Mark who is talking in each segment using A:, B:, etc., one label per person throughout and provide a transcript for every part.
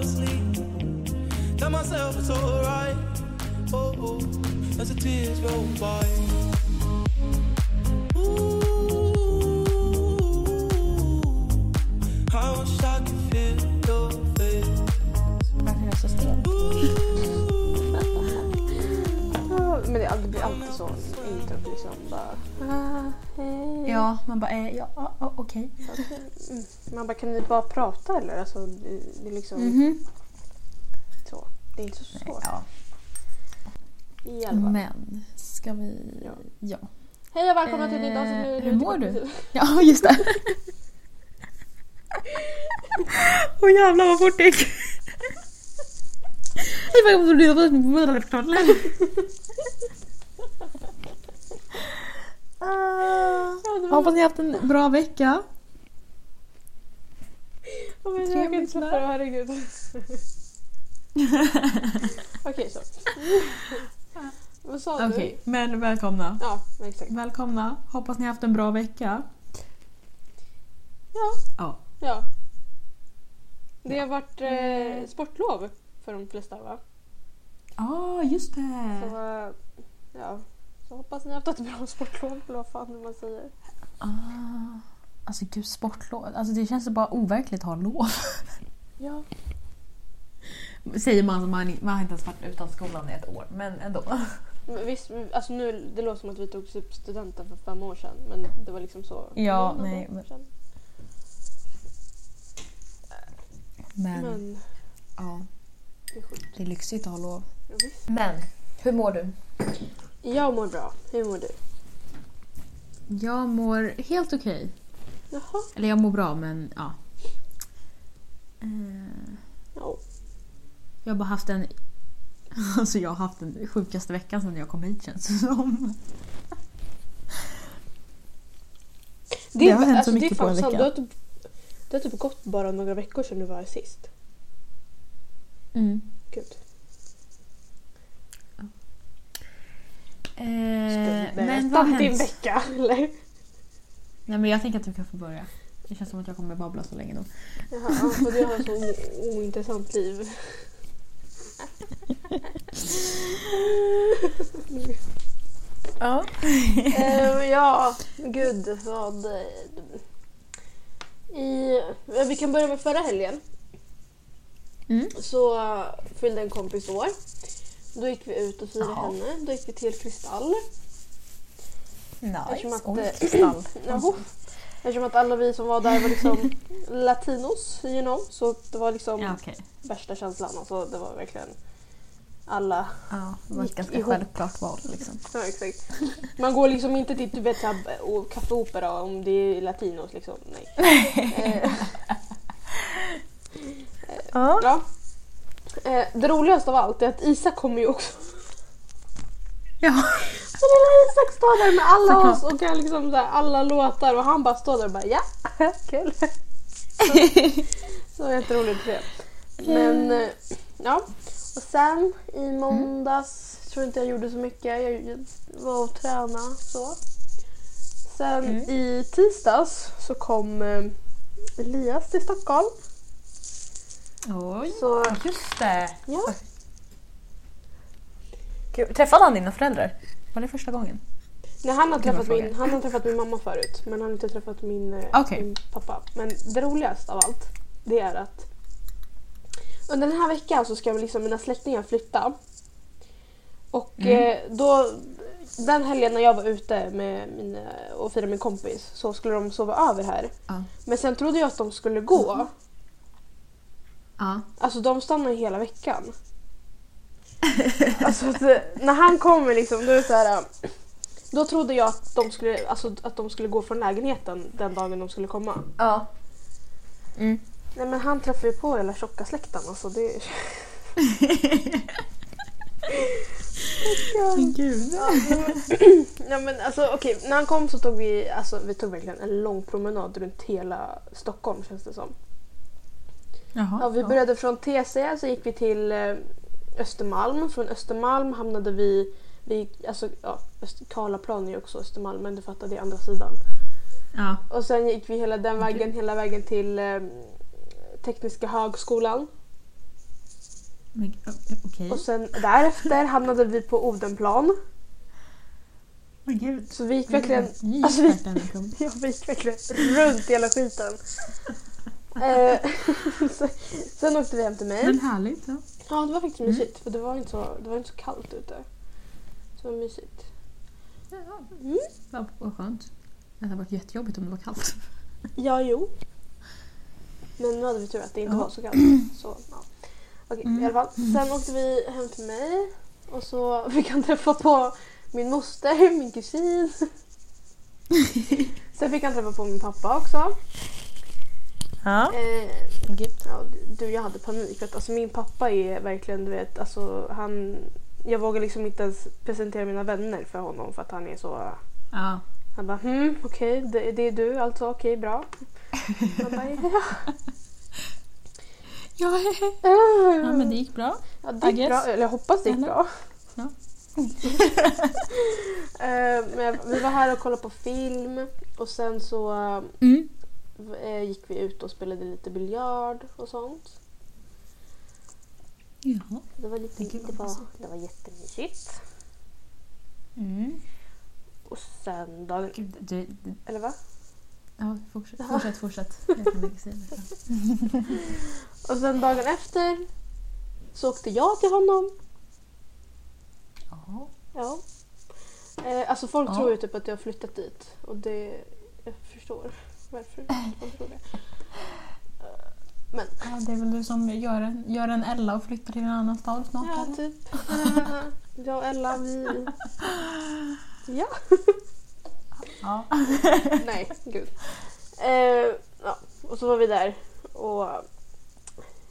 A: fall asleep. Tell myself it's alright. Oh, oh, as the tears roll by. Ooh, I wish I could feel your face.
B: Varför är jag så stel?
C: Ja, Men det, blir alltid så introt liksom. Bara, ah.
B: Ja, man bara, eh, ja, okej.
C: Mm. Man bara, kan ni bara prata eller? Alltså, det, är liksom
B: Mhm.
C: så. Det är inte så svårt.
B: Ja.
C: I.
B: Men, ska vi...
C: Ja.
B: Ja.
C: Hej och välkomna till ett nytt
B: Eh,
C: avsnitt. Är
B: hur mår du?
C: till-
B: Ja, just det. Åh jävlar vad fort det gick.
C: Ja, det var-
B: Hoppas ni haft en bra vecka.
C: Ja, men Jag kan inte släppa det, herregud. Okej, så. Vad sa du?
B: Okej, men välkomna.
C: Ja, exakt.
B: Välkomna. Hoppas ni har haft en bra vecka.
C: Ja.
B: Ja.
C: ja. Det har varit eh, sportlov för de flesta va?
B: Ja, ah, just
C: Så,
B: det.
C: eh, ja. Så hoppas ni har haft ett bra sportlov eller vad fan man säger.
B: Ah, alltså gud, sportlov. Alltså det känns bara overkligt att ha lov.
C: Ja.
B: Säger man som man, man har inte ens varit utan skolan i ett år, men ändå.
C: Men visst, alltså nu, det låter som att vi tog typ studenten för fem år sedan men det var liksom så.
B: Ja, nej, men-. Men,
C: Men
B: ja,
C: det är sjukt.
B: det är lyxigt att ha lov.
C: Ja.
B: Men, hur mår du?
C: Jag mår bra. Hur mår du?
B: Jag mår helt okej.
C: Jaha.
B: Eller jag mår bra, men ja. Eh,
C: Ja.
B: Jag har bara haft en... Alltså jag har haft den sjukaste veckan sedan jag kom hit känns det som. Det har hänt så mycket på en
C: fan sant.
B: vecka.
C: Det har, typ, det har typ gått bara några veckor sedan du var här sist.
B: Mm.
C: Gud.
B: Eh, men vad
C: om din vecka eller?
B: Nej men jag tänker att du kan få börja. Det känns som att jag kommer babbla så länge då.
C: Jaha, ja, för du har ett så ointressant liv.
B: Ja.
C: Eh, ja, gud vad... eh, I, ja, vi kan börja med förra helgen.
B: Mm.
C: Så fyllde en kompis år. Då gick vi ut och firade
B: Jaha.
C: henne. Då gick vi till Kristall.
B: Nice.
C: att,
B: Oj,
C: eh,
B: kristall.
C: Jaha. Eftersom att alla vi som var där var liksom latinos, you know. Så det var liksom
B: Ja okej.
C: värsta känslan. Alltså, det var verkligen alla.
B: Ja, det var ett ganska
C: ihop.
B: självklart val liksom.
C: Ja, exakt. Man går liksom inte till du vet, och Café Opera om det är latinos. Liksom. Nej. Eh,
B: Ja.
C: ja. Eh, det roligaste av allt är att Isak kommer ju också.
B: Ja.
C: Så lilla Isak står där med alla oss och kan liksom så här, alla låtar och han bara står där och bara ja, kul. Så jätteroligt att se. Men eh, ja, och sen i måndags tror inte jag gjorde så mycket. Jag var och tränade så. Sen
B: Mm.
C: i tisdags så kom eh, Elias till Stockholm.
B: Oj.
C: Så
B: Just det.
C: ja,
B: Gud, Träffade han dina föräldrar? Var det första gången?
C: Nej, han, har träffat min, han har träffat min mamma förut men han har inte träffat min, eh,
B: Okej.
C: min pappa. Men det roligaste av allt det är att under den här veckan så ska liksom mina släktingar flytta. Och
B: Mm.
C: eh, då, den helgen när jag var ute med min, eh, och firade min kompis så skulle de sova över här.
B: Ja.
C: Men sen trodde jag att de skulle gå.
B: Ja.
C: Alltså de stannar hela veckan. alltså när han kommer liksom då är det så här. eh, Då trodde jag att de skulle, alltså, att de skulle gå från lägenheten den dagen de skulle komma.
B: Ja. Mm.
C: Nej men han träffar ju på hela tjocka släkten alltså det
B: Gud.
C: Nej men alltså okej, när han kom så tog vi, alltså vi tog verkligen en lång promenad runt hela Stockholm känns det som.
B: Jaha.
C: Ja, vi började från TC så gick vi till eh, Östermalm. Från Östermalm hamnade vi vid, alltså ja, Karlaplan är ju också Östermalm men du fattar det är andra sidan.
B: Ja.
C: Och sen gick vi hela den vägen, hela vägen till eh, Tekniska högskolan.
B: Men, o- Okej.
C: Och sen därefter hamnade vi på Odenplan.
B: Men gud.
C: Så vi gick verkligen, alltså vi- ja, vi gick verkligen runt hela skiten. Eh, sen åkte vi hem till mig.
B: Men härligt. Ja.
C: Ja, det var faktiskt
B: Mm.
C: mysigt för det var inte så, det var inte så kallt ute. Så det var mysigt.
B: Jaha.
C: Mm.
B: Vad, vad skönt. Det hade varit jättejobbigt om det var kallt.
C: Ja, jo. Men nu hade vi tur att det inte
B: Ja.
C: var så kallt. Så, ja. Okej,
B: Mm.
C: i alla fall. Sen åkte vi hem till mig och så fick han träffa på min moster, min kusin. Sen fick han träffa på min pappa också.
B: Ja.
C: Eh, ja, du, jag hade panik. För att, alltså, min pappa är verkligen, du vet, alltså, han... Jag vågar liksom inte ens presentera mina vänner för honom för att han är så...
B: Ja.
C: Han bara hmm, okej, det, det är du alltså, okej, bra. Han bara, ja.
B: Ja, ja, men det gick bra.
C: Ja, det gick bra. Eller jag hoppas det gick bra.
B: Ja.
C: Eh, vi var här och kollade på film och sen så
B: Mm.
C: Eh, gick vi ut och spelade lite biljard och sånt.
B: Jaha.
C: Det var, lite, det
B: vad
C: var, det var jättemysigt.
B: Mm.
C: Och sen dagen...
B: Gud, du, du,
C: Eller va?
B: ja, fortsätt, fortsätt, fortsätt. Det.
C: Och sen dagen efter så åkte jag till honom.
B: Ja.
C: Ja. Eh, alltså folk
B: Ja.
C: tror ju typ att jag har flyttat dit och det... Jag förstår varför de tror det. Men
B: Ja, det är väl du som gör en, gör en Ella och flyttar till en annan stad snart
C: Ja,
B: eller?
C: typ. Jag och Ella, vi... Ja.
B: Ja.
C: Nej, gud. Eh, ja, och så var vi där och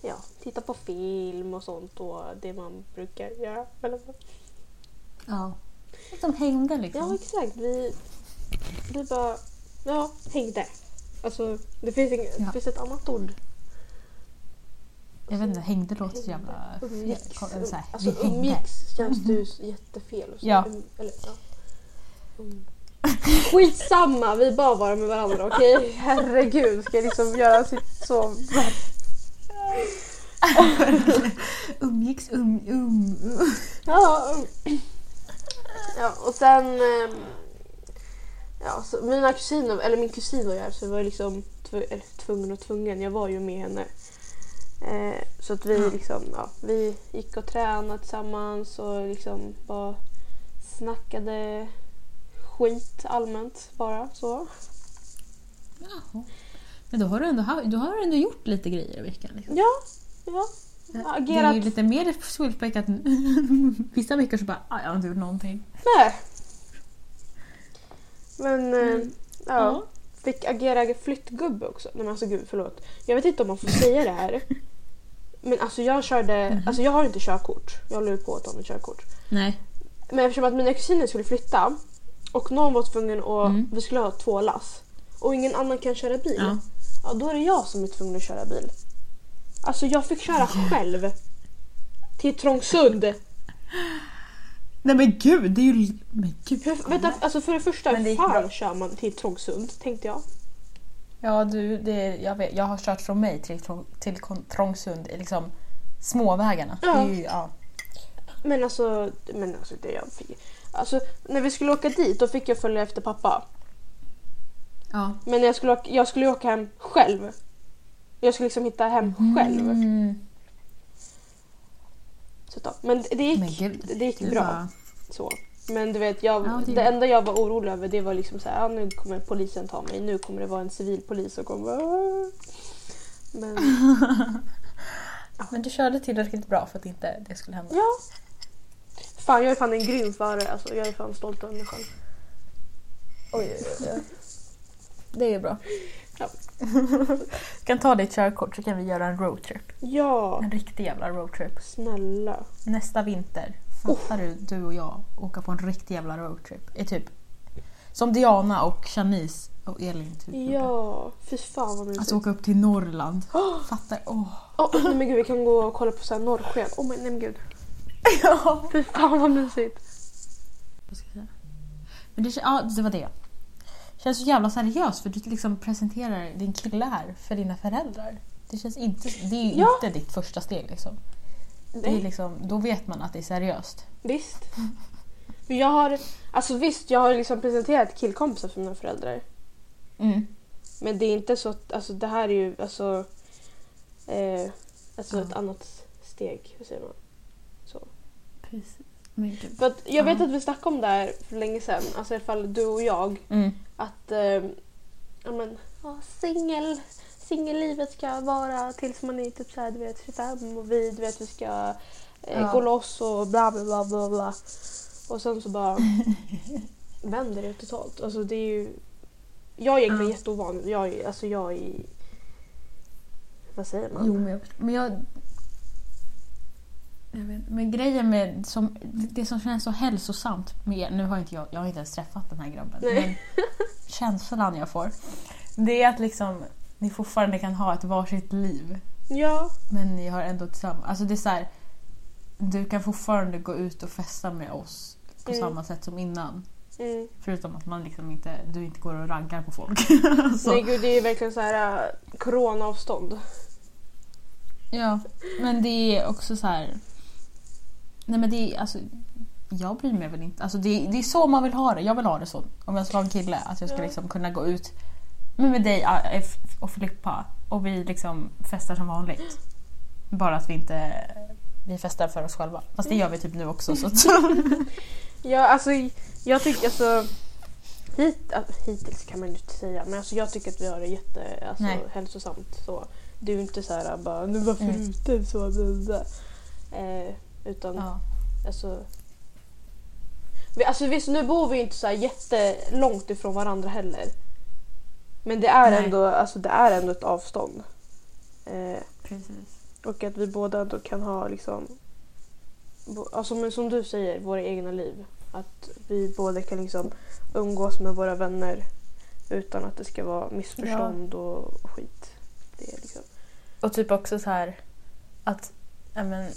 C: ja, tittade på film och sånt och det man brukar göra. Eller
B: ja. Som hängde
C: Ja,
B: liksom.
C: exakt. Vi, vi bara ja, hängde. Alltså, det finns, inget,
B: Ja.
C: det finns ett annat ord.
B: Jag vet inte, hängde låter så jävla fel. Så här,
C: Alltså,
B: vi hängde.
C: umgicks känns det ju jättefel. Så,
B: Ja.
C: um, eller, ja. Um. Skitsamma, vi bara vara med varandra, okej? Herregud, ska jag liksom göra sitt så...
B: Umgicks, um, um, um.
C: Ja, um. ja och sen... ehm, Ja, så mina kusiner, eller min kusin var ju här så jag var liksom tv- eller, tvungen och tvungen, jag var ju med henne. Eh, så att vi
B: Ja.
C: liksom, ja, vi gick och tränade tillsammans och liksom bara snackade skit allmänt bara så.
B: Jaha. Men då har, du ändå, då har du ändå gjort lite grejer i veckan. Liksom.
C: Ja, ja. Jag har
B: Det är
C: agerat.
B: ju lite mer fullspäckat. Vissa veckor så bara, ah, jag har inte gjort någonting.
C: Nej. Men eh,
B: Mm.
C: ja,
B: Ja.
C: fick agera flyttgubbe också. Nej men alltså gud förlåt. Jag vet inte om man får säga det här. Men alltså jag körde,
B: Mhm.
C: alltså jag har inte körkort. Jag håller på att ta mitt körkort.
B: Nej.
C: Men eftersom att mina kusiner skulle flytta och någon var tvungen att,
B: Mm.
C: vi skulle ha två lass och ingen annan kan köra bil.
B: Ja.
C: Ja, då är det jag som är tvungen att köra bil. Alltså jag fick köra själv. Till Trångsund.
B: Nej men gud, det är ju... Men gud.
C: Hur, vänta, alltså för det första,
B: Men det
C: hur
B: gick
C: fan
B: bra.
C: kör man till Trångsund? Tänkte jag.
B: Ja, du, det, jag, vet, jag har kört från mig till, Trång- till Kon- Trångsund i liksom småvägarna.
C: Ja.
B: Det är ju, ja.
C: Men alltså, men alltså det jag fick. Alltså när vi skulle åka dit då fick jag följa efter pappa.
B: ja.
C: Men när jag skulle åka, jag skulle åka hem själv. Jag skulle liksom hitta hem själv.
B: Mm.
C: Så då. Men det gick,
B: Men gud.
C: det gick bra.
B: bara-
C: Så. Men du vet, jag,
B: Ja, det
C: det, enda jag var orolig över det var liksom så här, ja, nu kommer polisen ta mig. Nu kommer det vara en civilpolis och kommer "Åh." Men
B: Men du körde tillräckligt bra för att inte det skulle hända.
C: ja. Fan, jag är fan en grym förare. Alltså, jag är fan stolt över mig själv.
B: Oj, oj, oj. Det är bra.
C: Ja.
B: Du kan ta ditt körkort så kan vi göra en roadtrip.
C: Ja,
B: En riktig jävla roadtrip.
C: snälla.
B: Nästa vinter, fattar du, du och jag åka på en riktig jävla roadtrip. Är typ som Diana och Shanice och Elin typ gjorde.
C: Ja, fy fan vad mysigt.
B: Alltså åka upp till Norrland. Fattar? Åh.
C: Åh, nej men gud, vi kan gå och kolla på så här norrsken. Oh, men, nej men gud.
B: Ja.
C: Fy fan vad mysigt.
B: Vad ska jag säga? Men det, ja, det var det. Känns så jävla seriöst för du liksom presenterar din kille här för dina föräldrar. Det känns inte... Det är ju
C: Ja.
B: inte ditt första steg liksom. Det är liksom, då vet man att det är seriöst.
C: Visst. Men jag har, alltså visst, jag har liksom presenterat killkompisar för mina föräldrar.
B: Mm.
C: Men det är inte så att, alltså det här är ju alltså, eh, alltså
B: Ja.
C: ett annat steg, hur säger man?
B: Men gud.
C: För att jag vet
B: Ja.
C: att vi snackade om det här för länge sedan, alltså i alla fall du och jag,
B: Mm.
C: att eh, ja, men, ja, singel, singellivet ska vara tills man är typ så här, du vet 25 och vi, du vet vi ska eh,
B: Ja.
C: gå loss och bla bla bla bla bla. Och sen så bara vänder det totalt. Alltså det är ju... Jag är egentligen
B: Ja.
C: jätteovan. Jag är, alltså jag är... Vad säger man?
B: Jo, men jag, men jag... vet, men grejen med som, det som känns så hälsosamt med... Nu har inte jag, jag har inte ens träffat den här grabben.
C: Nej.
B: Men känslan jag får. Det är att liksom ni fortfarande kan ha ett varsitt liv.
C: Ja,
B: Men ni har ändå tillsammans... Alltså det är så här, Du kan fortfarande gå ut och festa med oss på
C: Mm.
B: samma sätt som innan.
C: mm.
B: Förutom att man liksom inte, du inte går och raggar på folk. Så.
C: nej gud det är verkligen så här äh, coronaavstånd.
B: Ja, men det är också så här... Nej men det är alltså... Jag bryr mig väl inte. Alltså det, det är så man vill ha det. Jag vill ha det så. Om jag ska vara en kille. Att jag ska liksom kunna gå ut med dig äh, och Filippa och vi liksom festar som vanligt. Bara att vi inte vi festar för oss själva. Fast det gör vi typ nu också. Så
C: Ja, alltså jag tycker alltså... Hit, alltså, hittills kan man ju inte säga, men alltså, jag tycker att vi har det jätte alltså,
B: Nej.
C: hälsosamt. Så. Det är ju inte så här bara nu varför
B: Mm.
C: ute så. Eh, Utan
B: ja.
C: alltså... Vi, alltså visst, nu bor vi inte så här jättelångt ifrån varandra heller. Men det är,
B: Nej.
C: ändå, alltså, det är ändå ett avstånd. Eh,
B: Precis.
C: och att vi båda ändå kan ha liksom... Alltså, men som du säger, våra egna liv. Att vi båda kan liksom umgås med våra vänner utan att det ska vara missförstånd och, och skit. Det är liksom...
B: Och typ också så här att, ja men,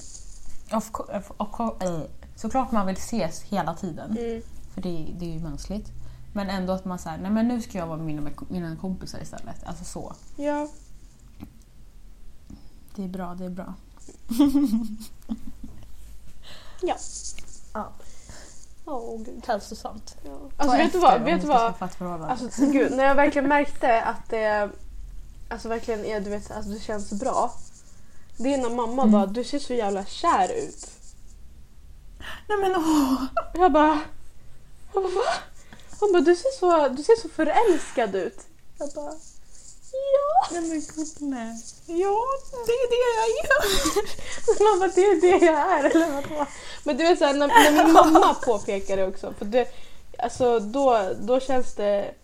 B: of, of, of, eh, såklart man vill ses hela tiden.
C: Mm.
B: För det, det är ju mänskligt. Men ändå att man säger nej men nu ska jag vara med mina, mina kompisar istället. Alltså så.
C: Ja.
B: Det är bra, det är bra.
C: Ja.
B: Ja.
C: Åh gud.
B: Hälsosamt.
C: Ja. Alltså vet du vad? Vet du vad?
B: Alltså,
C: Alltså gud, när jag verkligen märkte att det alltså, verkligen är, du vet, alltså, det känns bra. Det är när mamma
B: Mm.
C: bara, du ser så jävla kär ut.
B: nej men åh!
C: Jag bara, jag bara va? Hon bara, du ser, så, du ser så förälskad ut. Jag bara, ja.
B: Nej men gulle. Ja, det är det jag är.
C: Man bara, det är det jag är. Eller vad? Men du vet såhär, när, när min mamma påpekar det också. För det, alltså, då, då känns det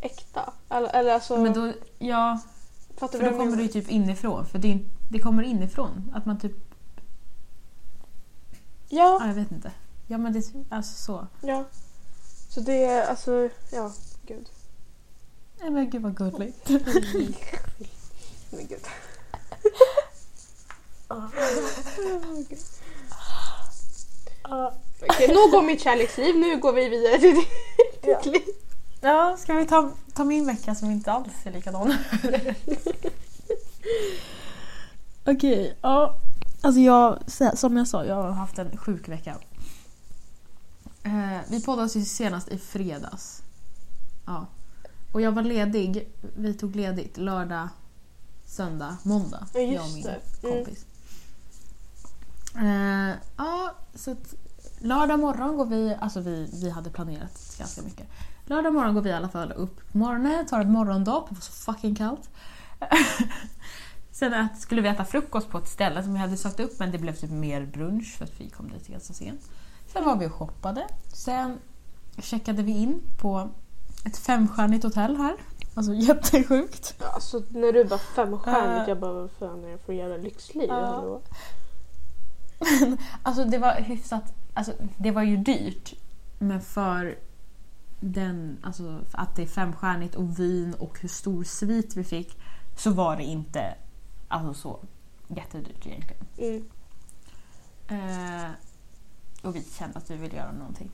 C: äkta. Eller, eller alltså,
B: Men då, ja,
C: fattar
B: för då kommer det ju typ inifrån. För det, det kommer inifrån. Att man typ,
C: Ja.
B: ja, jag vet inte. Ja men det, alltså så.
C: Ja. Så det är alltså, ja, gud.
B: Nej men gud vad gulligt.
C: Men gud. Nog om mitt kärleksliv. Nu går vi vidare till ditt liv.
B: Ja, ska vi ta, ta min vecka som inte alls är likadan? Okej, ja. Alltså jag, som jag sa, jag har haft en sjuk vecka. Eh, vi poddades ju senast i fredags. Ja. Och jag var ledig, vi tog ledigt lördag, söndag, måndag.
C: Ja,
B: jag och min
C: det. Mm.
B: kompis. Eh, ja, så att lördag morgon går vi, alltså vi, vi hade planerat ganska mycket. Lördag morgon går vi i alla fall upp på morgonen, tar ett morgondopp, det var så fucking kallt. Sen ät, skulle vi äta frukost på ett ställe som vi hade sökt upp men det blev typ mer brunch för att vi kom dit ganska sent. Sen var vi och shoppade. Sen checkade vi in på ett femstjärnigt hotell här. Alltså jättesjukt.
C: Alltså när du bara femstjärnigt,
B: Eh.
C: jag bara vad fan är jag för jävla lyxliv? Hallå?
B: Alltså det var hyfsat, alltså det var ju dyrt. Men för den, alltså att det är femstjärnigt och vin och hur stor svit vi fick så var det inte alltså så jättedyrt egentligen.
C: Mm.
B: Eh, och vi kände att vi ville göra någonting.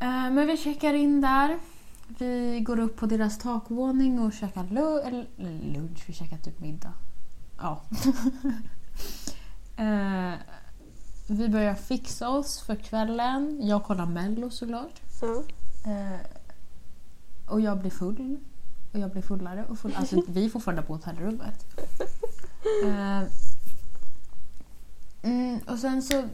B: Eh, men vi checkar in där. Vi går upp på deras takvåning och käkar lu- eller, lunch. Vi käkar typ middag. Ja. Eh, vi börjar fixa oss för kvällen. Jag kollar mello såklart.
C: Ja.
B: Eh, och jag blir full. Och jag blir fullare och full. Alltså vi är fortfarande på hotellrummet. Eh, mm, och sen så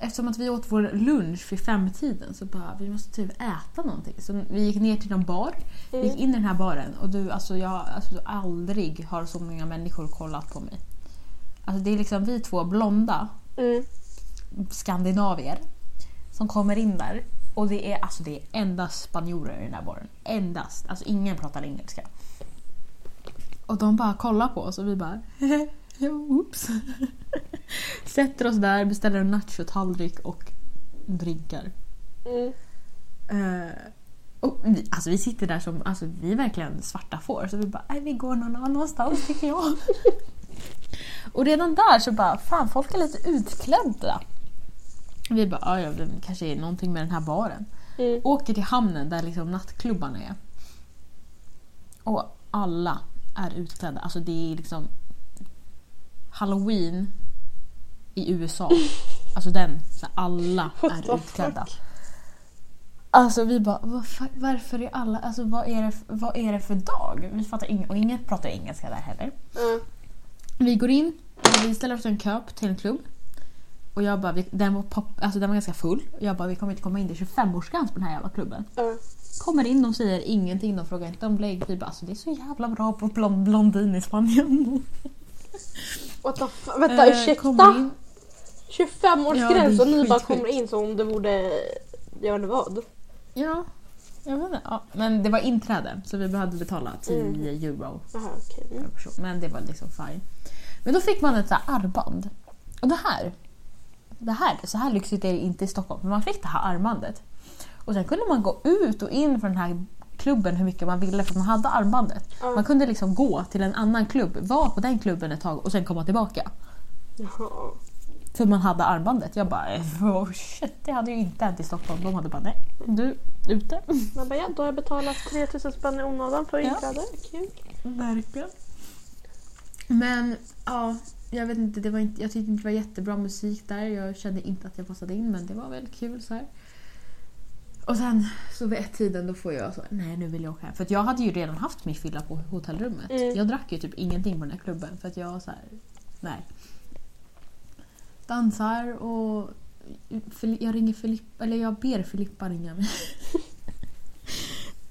B: Eftersom att vi åt vår lunch vid femtiden så bara vi måste typ äta någonting. Så vi gick ner till någon bar. Vi gick in i den här baren och du, alltså jag alltså, aldrig har så många människor kollat på mig. Alltså det är liksom vi två blonda
C: Mm.
B: skandinavier som kommer in där och det är, alltså, det är endast spanjorer i den där baren. Endast. Alltså ingen pratar engelska. Och de bara kollar på oss och vi bara ja, oops. Sätter oss där, beställer en nachotallrik och drinkar.
C: Mm.
B: Eh, och vi, alltså vi sitter där som, alltså vi är verkligen svarta får så vi bara, nej vi går någon annanstans tycker jag. och redan där så bara, fan folk är lite utklädda. Vi bara, "Ja, det kanske är någonting med den här baren.
C: Mm.
B: Åker till hamnen där liksom nattklubbarna är. Och alla är utklädda. Alltså det är liksom Halloween i USA. Alltså den, alla är utklädda. Alltså vi bara, vad fa- varför är alla, alltså vad är det, vad är det för dag? Vi fattar ing- och ingen pratar engelska där heller.
C: Ja.
B: Vi går in, vi ställer oss en kö till en klubb. Och jag bara, vi, den, var pop, alltså den var ganska full. Och jag bara, vi kommer inte komma in, det är 25-årsgräns på den här jävla klubben.
C: Ja.
B: Kommer in, de säger ingenting, de frågar inte om lägg. Vi bara, alltså det är så jävla bra på blond, blondin i Spanien.
C: What the fuck? Vänta,
B: Eh,
C: ursäkta?
B: kommer in.
C: 25-årsgräns
B: Ja,
C: och ni bara kommer in som om det borde... Jag vet inte vad.
B: Ja, jag vet inte. Ja, men det var inträde så vi behövde betala 10 euro
C: Jaha, okej.
B: per
C: Mm.
B: person. Men det var liksom fine. Men då fick man ett så armband. Och det här, det här, så här lyxigt är det inte i Stockholm. Men man fick det här armbandet. Och sen kunde man gå ut och in från den här klubben hur mycket man ville för man hade armbandet.
C: Ja.
B: Man kunde liksom gå till en annan klubb, vara på den klubben ett tag och sen komma tillbaka.
C: Jaha.
B: För man hade armbandet. Jag bara oh shit, det hade ju inte hänt i Stockholm. De hade bara nej, du ute.
C: Man bara, ja, då har jag betalat 3000 spänn i onödan för
B: Ja.
C: inträde. Kul.
B: Verkligen. Men ja, jag vet inte, det var inte, jag tyckte inte det var jättebra musik där. Jag kände inte att jag passade in men det var väldigt kul så här. Och sen så vid ett tiden då får jag så nej nu vill jag åka hem. För jag hade ju redan haft min fylla på hotellrummet.
C: Mm.
B: Jag drack ju typ ingenting på den här klubben för att jag så här, nej. Dansar och jag ringer Filippa, eller jag ber Filippa ringa mig.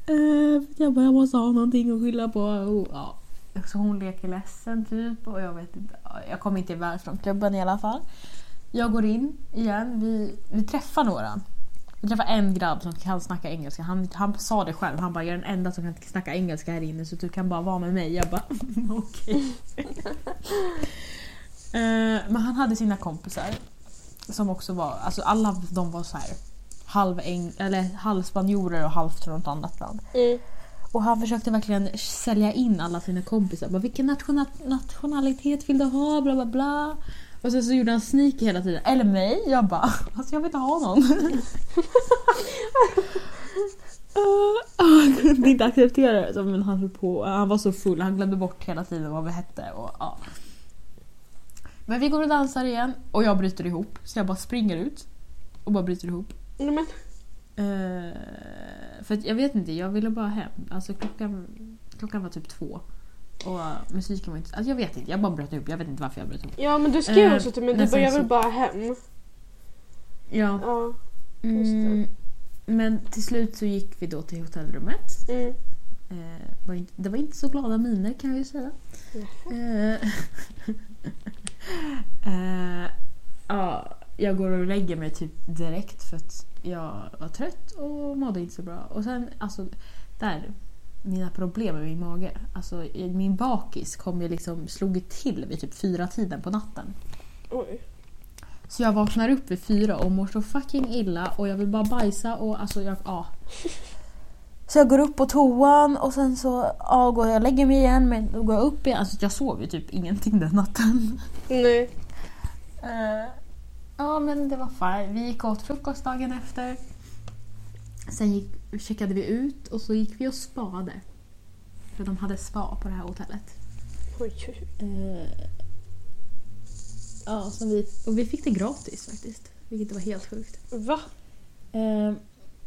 B: Eh, jag bara, jag måste ha någonting att skylla på. Och, ja. Så hon leker ledsen typ och jag vet inte. Jag kommer inte iväg från klubben i alla fall. Jag går in igen. Vi, vi träffar några. Vi träffar en grabb som kan snacka engelska. Han, han sa det själv. Han bara, jag är den enda som kan snacka engelska här inne så du kan bara vara med mig. Jag bara, okej. Eh, men han hade sina kompisar. Som också var, alltså alla de var så här halv, eller halvspanjorer och halvt från något annat land.
C: Mm.
B: Och han försökte verkligen sälja in alla sina kompisar. Bara, Vilken nationa- nationalitet vill du ha? Bla bla bla. Och sen så gjorde han sneaky hela tiden. Eller mig. Jag bara, alltså jag vill inte ha någon. Uh, han kunde inte acceptera det. Så, Men han, höll på, han var så full, han glömde bort hela tiden vad vi hette. Och, ja. Men vi går och dansar igen och jag bryter ihop. Så jag bara springer ut och bara bryter ihop.
C: Men,
B: Eh, för jag vet inte, jag ville bara hem. Alltså klockan, klockan var typ två. Och musiken var inte... Alltså jag vet inte, jag bara bröt ihop. Jag vet inte varför jag bröt ihop.
C: ja men du skrev
B: Eh,
C: också till mig, du bara jag vill bara hem.
B: Ja.
C: Ja.
B: Mm, men till slut så gick vi då till hotellrummet.
C: Mm.
B: Eh, var inte, det var inte så glada miner kan jag ju säga. Eh, eh, ja, jag går och lägger mig typ direkt för att jag var trött och mådde inte så bra. Och sen, alltså, där, mina problem med min mage. Alltså, min bakis kom ju liksom, slog till vid typ fyra tiden på natten.
C: Oj.
B: Så jag vaknar upp vid fyra och mår så fucking illa och jag vill bara bajsa och alltså jag, ja. Så jag går upp på toan och sen så ja, går jag och lägger mig igen men då går jag upp igen. Alltså jag sov ju typ ingenting den natten.
C: Nej.
B: Eh, ja men det var fine. Vi gick åt frukost dagen efter. Sen gick, checkade vi ut och så gick vi och spade. För de hade spa på det här hotellet.
C: Oj, oj, oj.
B: Eh, Ja, som vi, och vi fick det gratis faktiskt. Vilket var helt sjukt.
C: Va?
B: Eh,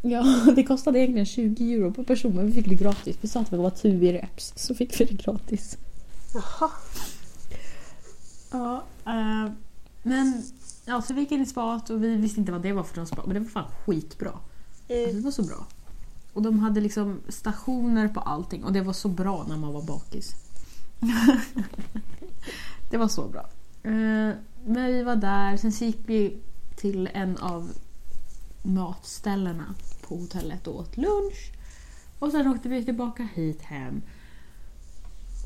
B: ja, det kostade egentligen 20 euro per person men vi fick det gratis. Vi sa att vi var tuvi reps så fick vi det gratis.
C: Jaha.
B: Ja, eh, men ja, så vi gick in i spat och vi visste inte vad det var för någon spa men det var fan skitbra. Alltså,
C: Mm.
B: det var så bra. Och de hade liksom stationer på allting och det var så bra när man var bakis. det var så bra. Eh, Men vi var där, sen så gick vi till en av matställena på hotellet och åt lunch. Och sen åkte vi tillbaka hit hem.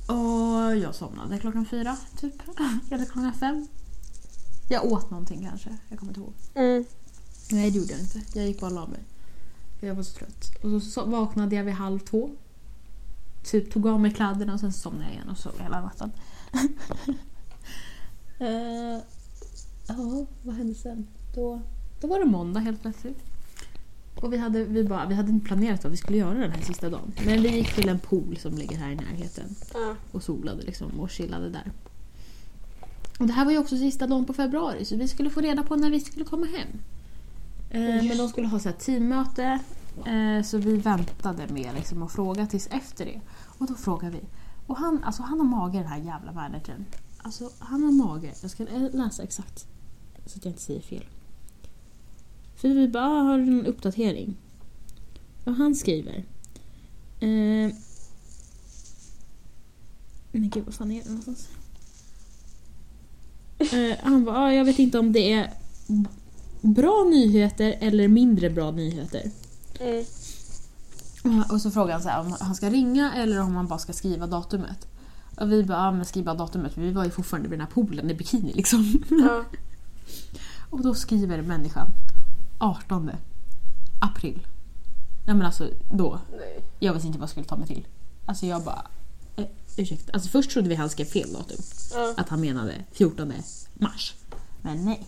B: Och jag somnade klockan fyra, typ. Eller klockan fem. Jag åt någonting kanske, jag kommer inte ihåg.
C: Mm.
B: Nej det gjorde jag inte. Jag gick bara och la mig. Jag var så trött. Och så, vaknade jag vid halv två. Typ tog av mig kläderna och sen somnade jag igen och sov hela natten. Eh, Ja, vad hände sen? Då, då var det måndag helt plötsligt. Och vi hade, vi, bara, vi hade inte planerat vad vi skulle göra den här sista dagen. Men vi gick till en pool som ligger här i närheten
C: Ja.
B: och solade liksom och chillade där. Och det här var ju också sista dagen på februari så vi skulle få reda på när vi skulle komma hem. Eh, men de skulle ha så här teammöte eh, så vi väntade med liksom, att fråga tills efter det. Och då frågade vi. Och han, alltså, han har mage den här jävla managern. Alltså han har mage. Jag ska läsa exakt så att jag inte säger fel. För vi bara, "Ah, har du en uppdatering? Och han skriver. Eh, men gud, vad fan är det någonstans? Eh, han bara, ah, jag vet inte om det är bra nyheter eller mindre bra nyheter.
C: Mm.
B: Och så frågar han så här, om han ska ringa eller om han bara ska skriva datumet. Och vi bara, ah, men skriva datumet för vi var ju fortfarande vid den här poolen i bikini liksom.
C: Ja.
B: Och då skriver människan 18 april. Nej men alltså då.
C: Nej.
B: Jag visste inte vad jag skulle ta mig till. Alltså jag bara... Ursäkta. Alltså först trodde vi han skrev fel datum.
C: Ja.
B: Att han menade 14 mars. Men nej.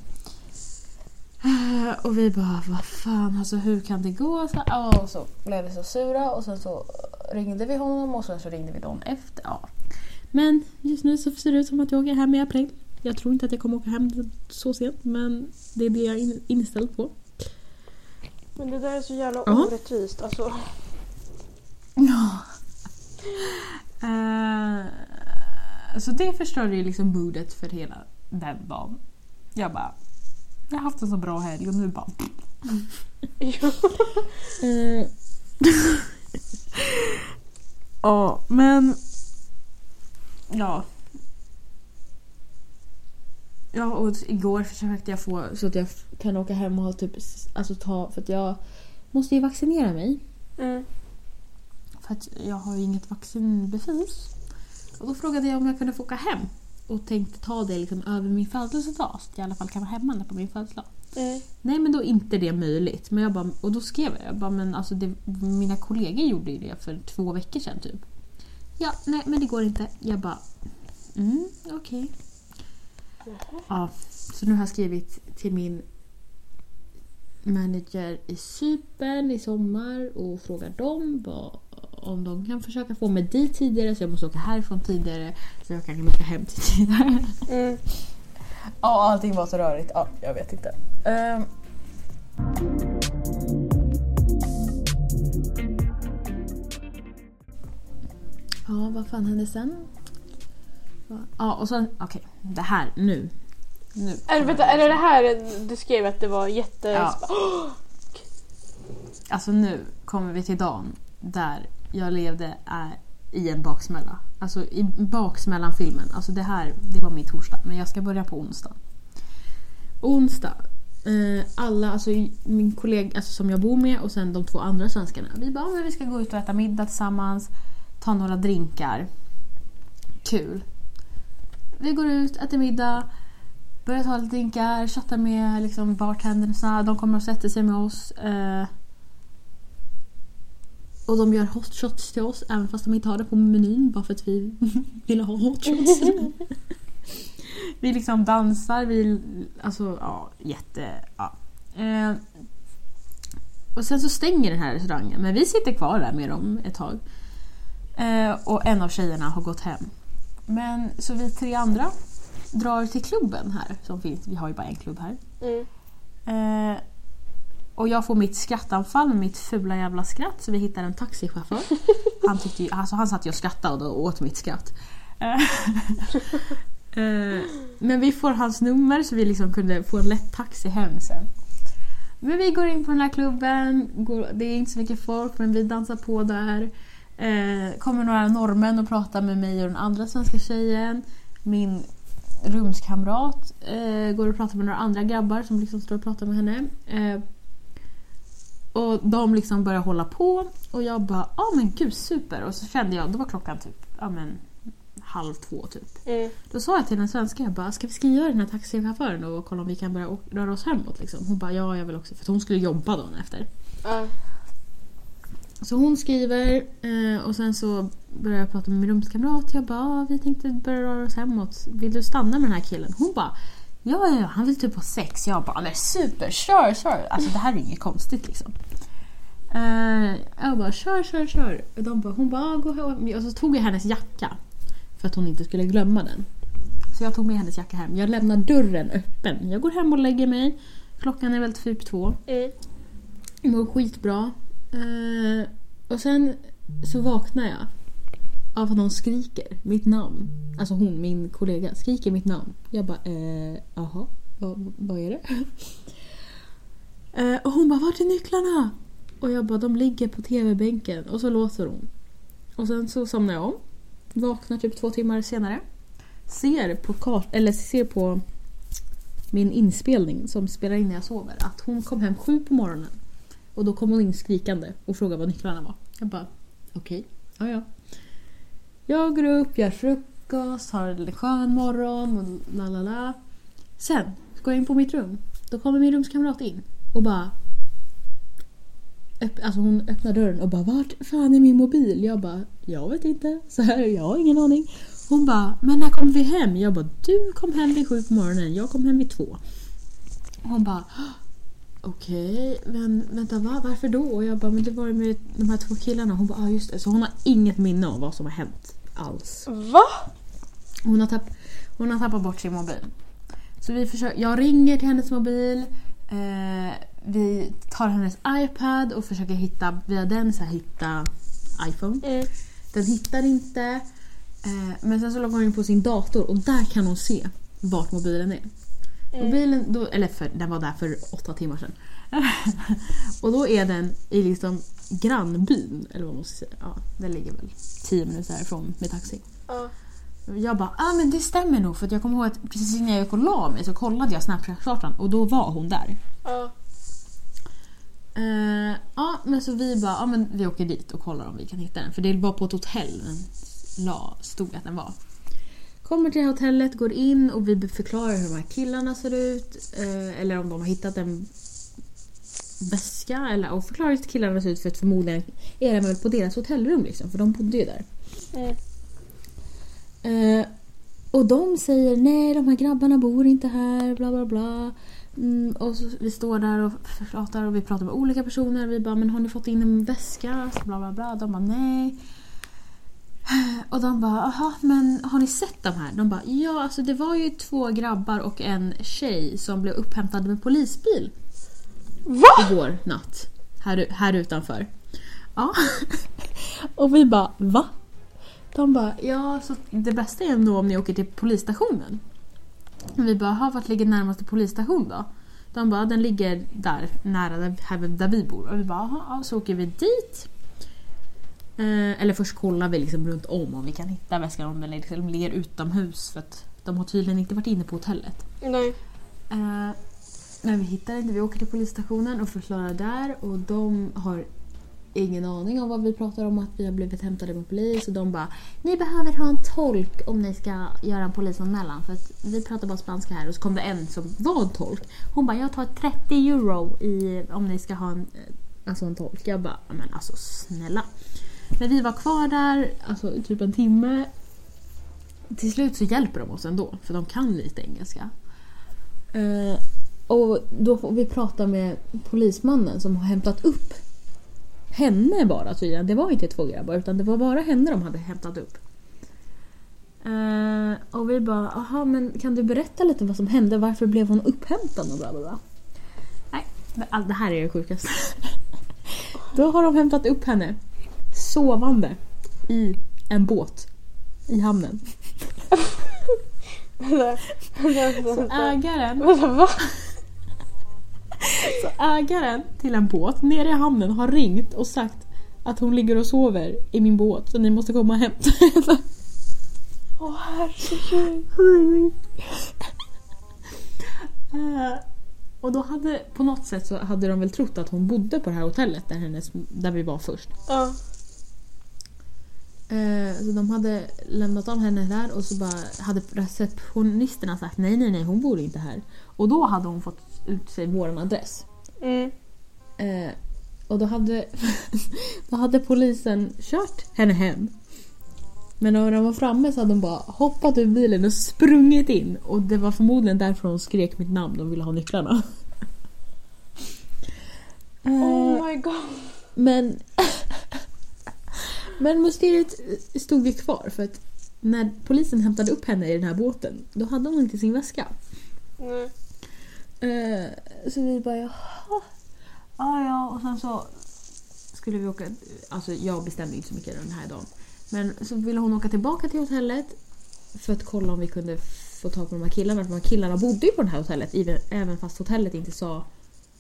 B: Eh, Och vi bara, vad fan, alltså hur kan det gå? Så, ja, och så blev vi så sura och sen så ringde vi honom och sen så ringde vi dagen efter. Ja. Men just nu så ser det ut som att jag åker hem i april. Jag tror inte att jag kommer åka hem så sent men det är det jag är in- inställd på.
C: Men det där är så jävla
B: Ja.
C: orättvist. Alltså,
B: Ja. Eh, så det förstörde ju liksom moodet för hela den dagen. Jag bara, jag har haft en så bra helg och nu bara...
C: ja.
B: Ja, men... Ja. Ja, och igår försökte jag få så att jag kan åka hem och ha typ, alltså ta, för att jag måste ju vaccinera mig.
C: Mm.
B: För att jag har ju inget vaccinbevis. Och då frågade jag om jag kunde få åka hem och tänkte ta det liksom över min födelsedag. Så att jag i alla fall kan vara hemma på min födelsedag.
C: Mm.
B: Nej men då är inte det möjligt. Men jag bara, och då skrev jag, jag bara, men alltså det, mina kollegor gjorde ju det för två veckor sedan typ. Ja, nej men det går inte. Jag bara, mm okej. Ja, så nu har jag skrivit till min manager i Cypern i sommar och frågar dem vad, om de kan försöka få mig dit tidigare så jag måste åka härifrån tidigare så jag kan åka hem tidigare.
C: Mm.
B: Ja, allting var så rörigt. Ja, jag vet inte. Ehm. Ja, vad fan hände sen? Ja, och sen... Okej, det här nu. nu
C: Är, vänta, är det det här du skrev att det var jätte...
B: Ja. Alltså nu kommer vi till dagen där jag levde eh, i en baksmälla. Alltså i baksmällan-filmen. Alltså det här, det var min torsdag. Men jag ska börja på onsdag. Onsdag. Eh, alla, alltså min kollega alltså, som jag bor med och sen de två andra svenskarna. Vi bara, ah, men vi ska gå ut och äta middag tillsammans. Ta några drinkar. Kul. Vi går ut, äter middag. Börjar ta lite drinkar, chattar med liksom, bartendersna. De kommer och sätter sig med oss. Eh, och de gör hot shots till oss även fast de inte har det på menyn bara för att vi ville ha hot shots. vi liksom dansar, vi... Alltså ja, jätte... Ja. Eh, och sen så stänger den här restaurangen men vi sitter kvar där med dem ett tag. Eh, och en av tjejerna har gått hem. Men så vi tre andra, drar till klubben här som finns. Vi har ju bara en klubb här.
C: Mm.
B: Eh, och jag får mitt skrattanfall med mitt fula jävla skratt så vi hittar en taxichaufför. Han, tyckte ju, alltså han satt ju och skrattade och åt mitt skratt. Eh, eh, men vi får hans nummer så vi liksom kunde få en lätt taxi hem sen. Men vi går in på den här klubben, det är inte så mycket folk men vi dansar på där. Eh, kommer några norrmän och pratar med mig och den andra svenska tjejen. Min rumskamrat går och pratar med några andra grabbar som liksom står och pratar med henne. Och de liksom börjar hålla på och jag bara ja ah, men gud super och så kände jag, då var klockan typ ja, men, halv två typ.
C: Mm.
B: Då sa jag till den svenska, jag bara ska vi skriva den här taxichauffören och kolla om vi kan börja röra oss hemåt liksom. Hon bara ja jag vill också för hon skulle jobba dagen efter.
C: Ja.
B: Så hon skriver eh, och sen så börjar jag prata med min rumskamrat. Jag bara, ah, vi tänkte börja röra oss hemåt. Vill du stanna med den här killen? Hon bara, ja, ja, ja han vill typ ha sex. Jag bara, men super, kör, kör. Alltså det här är inget konstigt liksom. Eh, jag bara, kör, kör, kör. Och de bara, hon bara, gå hem. Och så tog jag hennes jacka. För att hon inte skulle glömma den. Så jag tog med hennes jacka hem. Jag lämnar dörren öppen. Jag går hem och lägger mig. Klockan är väl typ två.
C: Mm.
B: Jag mår skitbra. Eh, och sen så vaknar jag av att någon skriker mitt namn. Alltså hon, min kollega, skriker mitt namn. Jag bara, eh, jaha, vad, vad är det? Eh, och hon bara, vart är nycklarna? Och jag bara, de ligger på tv-bänken. Och så låter hon. Och sen så somnar jag om. Vaknar typ två timmar senare. Ser på, kart- eller ser på min inspelning som spelar in när jag sover att hon kom hem sju på morgonen. Och då kom hon in skrikande och frågade vad nycklarna var. Jag bara, okej, ja ja. Jag går upp, gör frukost, har en skön morgon och la la la. Sen går jag in på mitt rum. Då kommer min rumskamrat in och bara... Öpp, alltså hon öppnar dörren och bara vart fan är min mobil? Jag bara jag vet inte. Så här, jag har ingen aning. Hon bara men när kom vi hem? Jag bara du kom hem vid sju på morgonen. Jag kom hem vid två. Hon bara Okej, men vänta va? Varför då? Och jag bara, men det var ju med de här två killarna. Hon bara, ah, just det. Så hon har inget minne av vad som har hänt alls.
C: Va?
B: Hon har, tapp, hon har tappat bort sin mobil. Så vi försöker, jag ringer till hennes mobil. Eh, vi tar hennes iPad och försöker hitta, via den så här, hitta iPhone.
C: Mm.
B: Den hittar inte. Eh, men sen så loggar hon in på sin dator och där kan hon se vart mobilen är. Mobilen, då, eller för, den var där för åtta timmar sedan. och då är den i liksom grannbyn, eller vad man ska säga. Ja, den ligger väl tio minuter härifrån med taxi.
C: Ja.
B: Jag bara, ah, men det stämmer nog för jag kommer ihåg att precis innan jag gick och la mig så kollade jag Snapchat-kartan och då var hon där.
C: Ja.
B: Eh, ja, men så vi bara, ja men vi åker dit och kollar om vi kan hitta den. För det var på ett hotell den stod att den var. Kommer till hotellet, går in och vi förklarar hur de här killarna ser ut. Eh, eller om de har hittat en väska. Eller, och förklarar hur killarna ser ut för att förmodligen är den väl på deras hotellrum liksom. För de bodde ju där.
C: Mm.
B: Eh, och de säger nej, de här grabbarna bor inte här, bla bla bla. Mm, och så, vi står där och pratar och vi pratar med olika personer. Vi bara, men har ni fått in en väska? Så bla bla bla. De bara, nej. Och de bara, aha, men har ni sett de här? De bara, ja alltså det var ju två grabbar och en tjej som blev upphämtade med polisbil
C: Va?
B: igår natt. Här, här utanför. Ja. Och vi bara, va? De bara, ja så det bästa är ändå om ni åker till polisstationen. Vi bara, "Jaha, vart ligger närmaste polisstation då? De bara, den ligger där nära där, här där vi bor. Och vi bara, "Jaha, ja, så åker vi dit. Eh, eller först kollar vi liksom runt om om vi kan hitta väskan om den liksom ligger utomhus. För att de har tydligen inte varit inne på hotellet.
C: Nej.
B: Eh, men vi hittar inte. Vi åker till polisstationen och förklarar där och de har ingen aning om vad vi pratar om att vi har blivit hämtade med polis och de bara Ni behöver ha en tolk om ni ska göra en polisanmälan för att vi pratar bara spanska här och så kom det en som var en tolk. Hon bara jag tar 30 euro i, om ni ska ha en, alltså en tolk. Jag bara men alltså snälla. Men vi var kvar där alltså typ en timme. Till slut så hjälper de oss ändå för de kan lite engelska. Uh, och då får vi prata med polismannen som har hämtat upp henne bara tydligen. Det var inte två grabbar utan det var bara henne de hade hämtat upp. Eh, och vi bara, aha men kan du berätta lite vad som hände? Varför blev hon upphämtad och bla bla bla. Nej, det här är det sjukaste. Då har de hämtat upp henne sovande i en båt i hamnen. Så ägaren? så ägaren till en båt nere i hamnen har ringt och sagt att hon ligger och sover i min båt så ni måste komma och hämta henne.
C: Åh herregud.
B: Eh, och då hade, på något sätt så hade de väl trott att hon bodde på det här hotellet där, hennes, där vi var först.
C: Ja.
B: Eh, så de hade lämnat av henne där och så bara hade receptionisterna sagt nej, nej, nej, hon bor inte här. Och då hade hon fått ut sig vår adress.
C: Mm.
B: Eh, och då hade, då hade polisen kört henne hem. Men när de var framme så hade de bara hoppat ur bilen och sprungit in. Och det var förmodligen därför hon skrek mitt namn och ville ha nycklarna. Eh,
C: Oh my god.
B: men... men mysteriet stod ju kvar för att när polisen hämtade upp henne i den här båten då hade hon inte sin väska.
C: Nej.
B: Eh, så vi bara jaha. Ja ja och sen så skulle vi åka, alltså jag bestämde inte så mycket den här dagen. Men så ville hon åka tillbaka till hotellet för att kolla om vi kunde få tag på de här killarna. För de här killarna bodde ju på det här hotellet även fast hotellet inte sa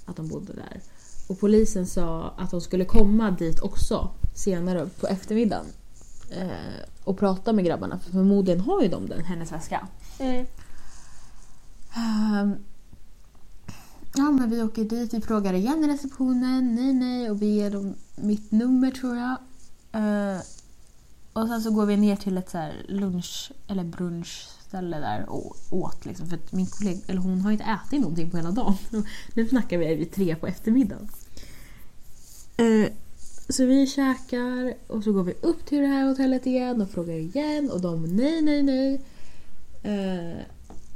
B: att de bodde där. Och polisen sa att de skulle komma dit också senare på eftermiddagen. Eh, och prata med grabbarna för förmodligen har ju de den, hennes väska.
C: Mm.
B: Ehm, ja men vi åker dit, vi frågar igen i receptionen, nej nej och vi ger dem mitt nummer tror jag. Uh, och sen så går vi ner till ett så här lunch eller brunchställe där och åt liksom för att min kollega, eller hon har inte ätit någonting på hela dagen. Nu snackar vi vid tre på eftermiddagen. Uh, så vi käkar och så går vi upp till det här hotellet igen och frågar igen och de nej nej nej. Uh,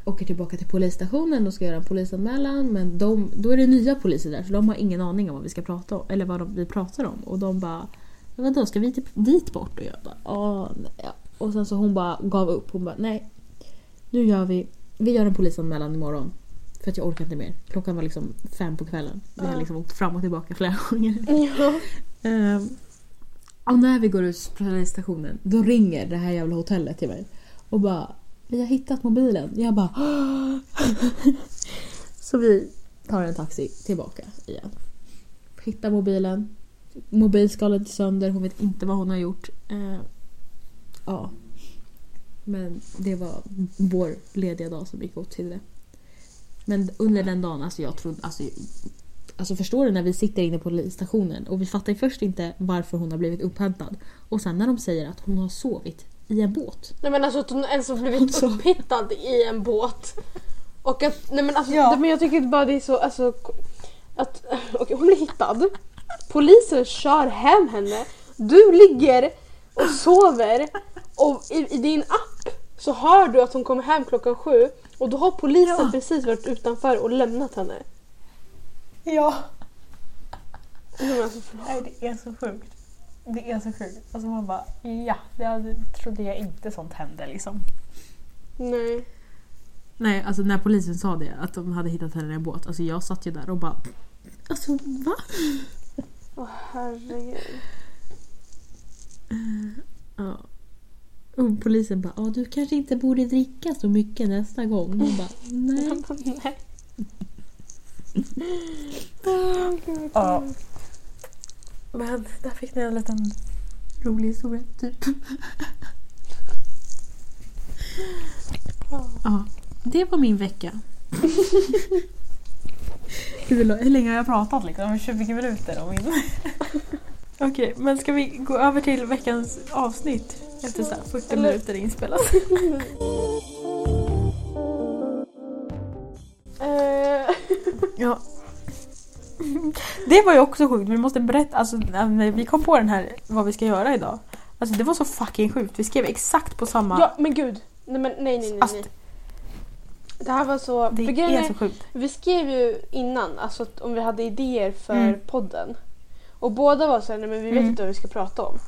B: åker tillbaka till polisstationen och ska göra en polisanmälan men de, då är det nya poliser där så de har ingen aning om vad vi ska prata om eller vad de, vi pratar om och de bara "Men Vadå ska vi typ dit bort? Och jag bara "Ja, nej." Och sen så hon bara gav upp. Hon bara nej. Nu gör vi, vi gör en polisanmälan imorgon. För att jag orkar inte mer. Klockan var liksom fem på kvällen. Vi har liksom åkt fram och tillbaka flera gånger.
C: Ja.
B: Ehm, och när vi går ut på polisstationen då ringer det här jävla hotellet till mig. Och bara vi har hittat mobilen. Jag bara Så vi tar en taxi tillbaka igen. Hittar mobilen. Mobilskalet är sönder. Hon vet inte vad hon har gjort. Eh, ja. Men det var vår lediga dag som gick åt till det. Men under den dagen, alltså jag trodde... Alltså, alltså förstår du när vi sitter inne på polisstationen och vi fattar först inte varför hon har blivit upphämtad. Och sen när de säger att hon har sovit i en båt.
C: Nej men alltså att hon ens har blivit
B: Alltså.
C: upphittad i en båt. Och att, nej men alltså,
B: Ja.
C: det, men jag tycker bara det är så, alltså att, okej hon blir hittad. Polisen kör hem henne. Du ligger och sover och i, i din app så hör du att hon kommer hem klockan sju och då har polisen
B: Ja.
C: precis varit utanför och lämnat henne.
B: Ja,
C: Nej, alltså,
B: det är så sjukt. Det är så sjukt. Alltså man bara, ja, det trodde jag inte sånt hände liksom.
C: Nej.
B: Nej, alltså när polisen sa det, att de hade hittat henne i en båt. Alltså jag satt ju där och bara... Alltså va?
C: Åh herregud.
B: Ja. Och polisen bara, ja du kanske inte borde dricka så mycket nästa gång. Man bara, nej.
C: Nej.
B: Ja. Men där fick ni en liten rolig historia, typ. Ja, det var min vecka. hur, hur länge har jag pratat liksom? 20 minuter om min... Okej, men ska vi gå över till veckans avsnitt? Efter så här 40
C: Eller-
B: minuter inspelat.
C: Eh,
B: Ja. Det var ju också sjukt. Vi måste berätta, alltså när vi kom på den här vad vi ska göra idag. Alltså det var så fucking sjukt. Vi skrev exakt på samma...
C: ja men gud. Nej men nej nej nej.
B: Alltså.
C: Det här var så...
B: det är
C: är-
B: så sjukt.
C: Vi skrev ju innan alltså, om vi hade idéer för
B: Mm.
C: podden. Och båda var så här, nej men vi vet
B: Mm.
C: inte vad vi ska prata om.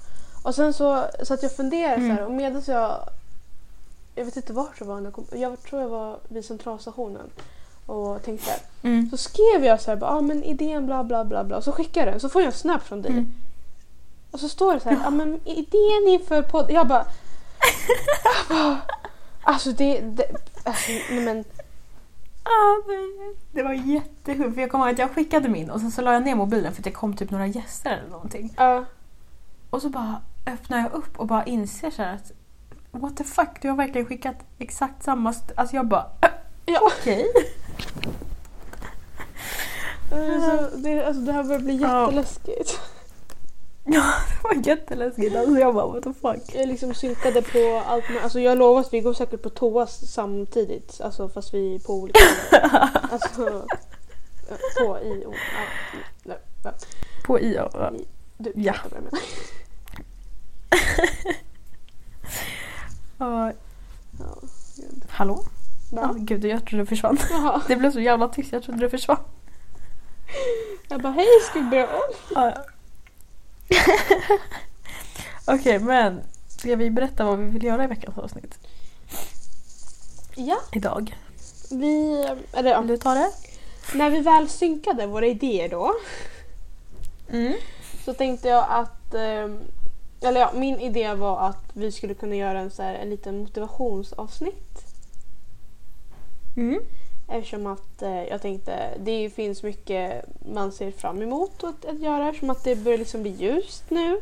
C: Och sen så, så att jag funderade
B: Mm.
C: så här och medan jag jag vet inte vart jag var. när Jag, kom, jag tror jag var vid centralstationen och tänkte.
B: Mm.
C: Så skrev jag så här, ah, men idén bla bla bla bla. Så skickade jag den. Så får jag en snap från dig.
B: Mm.
C: Och så står det så här, ja ah, men idén inför podd. Jag bara... jag bara alltså det... det alltså, nej men...
B: Ah, nej. Det var jättesjukt för jag kommer ihåg att jag skickade min och sen så la jag ner mobilen för att det kom typ några gäster eller någonting.
C: ja.
B: Och så bara öppnar jag upp och bara inser så att what the fuck, du har verkligen skickat exakt samma... Alltså jag bara
C: ja.
B: okej.
C: Alltså, det, alltså det här börjar bli
B: Ja.
C: jätteläskigt.
B: Ja, det var jätteläskigt. Alltså jag bara what the fuck.
C: Jag liksom synkade på allt med, alltså jag lovar att vi går säkert på toa samtidigt. Alltså fast vi är på olika Alltså på i o- ja, nej, ja.
B: På IA.
C: Du
B: Ja.
C: fattar vad jag menar.
B: Ja.
C: Ja, gud.
B: Hallå?
C: Va?
B: gud, jag trodde du försvann.
C: Jaha.
B: Det blev så jävla tyst, jag trodde du försvann.
C: Jag bara hej ska vi börja om?
B: Ja. Okej, men ska vi berätta vad vi vill göra i veckans avsnitt?
C: Ja,
B: Idag.
C: vi, eller ja,
B: Vill du ta det?
C: när vi väl synkade våra idéer då
B: Mm.
C: så tänkte jag att, ehm, eller ja, min idé var att vi skulle kunna göra en, så här, en liten motivationsavsnitt.
B: Mm.
C: Eftersom att eh, jag tänkte det finns mycket man ser fram emot att, att göra eftersom att det börjar liksom bli ljust nu.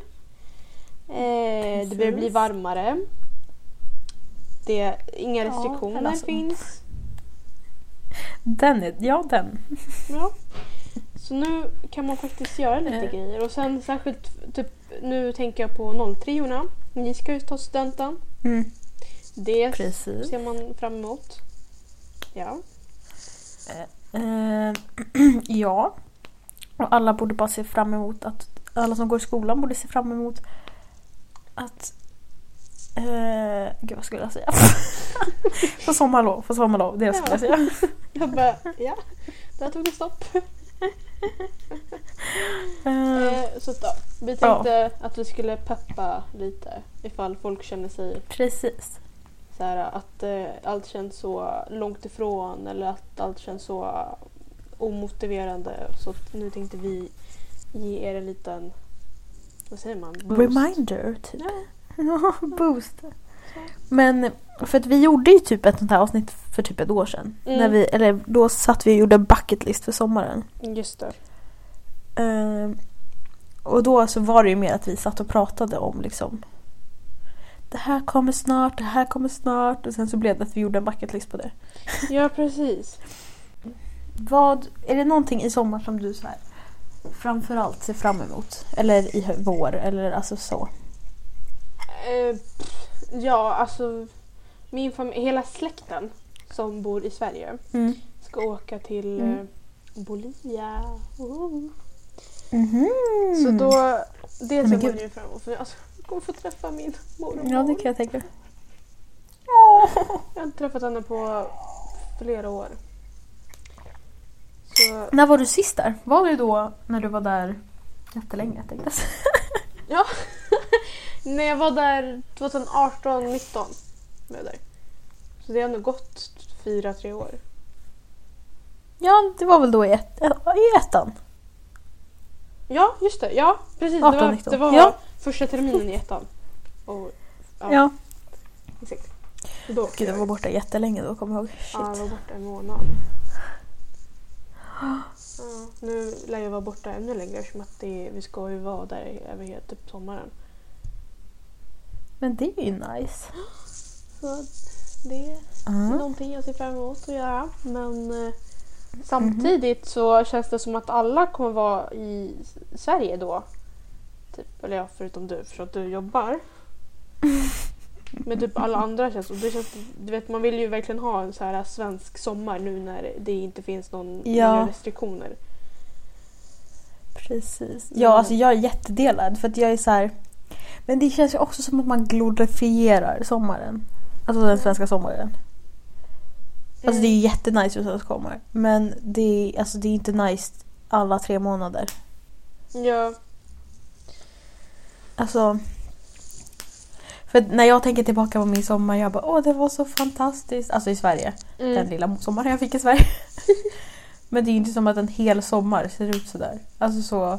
C: Eh, det börjar bli varmare. Det, inga
B: Ja,
C: restriktioner
B: alltså-
C: finns.
B: Den är, ja den.
C: Ja. Så nu kan man faktiskt göra lite
B: Eh.
C: grejer och sen särskilt typ, nu tänker jag på 03orna. Ni ska ju ta studenten.
B: Mm.
C: Det
B: Precis.
C: ser man fram emot. Ja.
B: Eh, ja. Och alla borde bara se fram emot att alla som går i skolan borde se fram emot att eh, gud vad skulle jag säga? få sommarlov, få sommarlov, det skulle jag säga.
C: Jag bara, ja. Där tog det stopp.
B: Eh,
C: Eh, så ja, vi tänkte att vi skulle peppa lite ifall folk känner sig
B: precis.
C: Så här att eh, allt känns så långt ifrån eller att allt känns så omotiverande. Så nu tänkte vi ge er en liten, vad säger man? Boost.
B: Reminder typ.
C: Ja,
B: boost. Men för att vi gjorde ju typ ett sånt här avsnitt för typ ett år sedan.
C: Mm.
B: När vi, eller då satt vi och gjorde bucket list för sommaren.
C: just det.
B: Ehm, och då så var det ju mer att vi satt och pratade om liksom det här kommer snart, det här kommer snart och sen så blev det att vi gjorde en bucket list på det.
C: Ja, precis.
B: Vad, är det någonting i sommar som du så här framförallt ser fram emot? Eller i vår eller alltså så?
C: Eh, ja, alltså min familj, hela släkten som bor i Sverige
B: Mm.
C: ska åka till
B: Mm.
C: eh, Bolivia. Woho!
B: Mhm.
C: Så då, det ser man ju fram emot. För alltså, jag kommer få träffa min mormor.
B: Ja, det kan jag tänka
C: Jag har inte träffat henne på flera år. Så,
B: När var du sist där? Var det då när du var där jättelänge tänkte jag
C: ja. När jag var där 2018, 19 var jag där. Så det har nog gått fyra, tre år.
B: Ja, det var väl då i, ett, i ettan?
C: Ja, just det. Ja, precis.
B: 18,
C: det var,
B: 19.
C: det var
B: Ja.
C: första terminen i ettan. Och, ja,
B: Ja.
C: exakt. Då
B: Gud, jag var borta jättelänge då, kommer jag ihåg. Shit.
C: Ja, jag var borta en månad. Ja, nu lär jag vara borta ännu längre eftersom att det, vi ska ju vara där över hela typ sommaren.
B: Men det är ju nice.
C: Så det är någonting jag ser fram emot att göra. Men eh, samtidigt så känns det som att alla kommer vara i Sverige då. Typ, eller ja, förutom du för att du jobbar. Men typ alla andra känns det känns, du vet man vill ju verkligen ha en så här svensk sommar nu när det inte finns någon,
B: Ja.
C: några restriktioner.
B: Precis.
C: Mm.
B: Ja, alltså jag är jättedelad för att jag är så här. Men det känns ju också som att man glorifierar sommaren. Alltså den svenska sommaren. Alltså det är ju jättenice svensk sommar. Men det är, alltså, det är inte nice alla tre månader.
C: Ja,
B: Alltså. För när jag tänker tillbaka på min sommar, jag bara åh det var så fantastiskt. Alltså i Sverige. Den
C: Mm.
B: lilla sommaren jag fick i Sverige. Men det är inte som att en hel sommar ser ut sådär. Alltså så...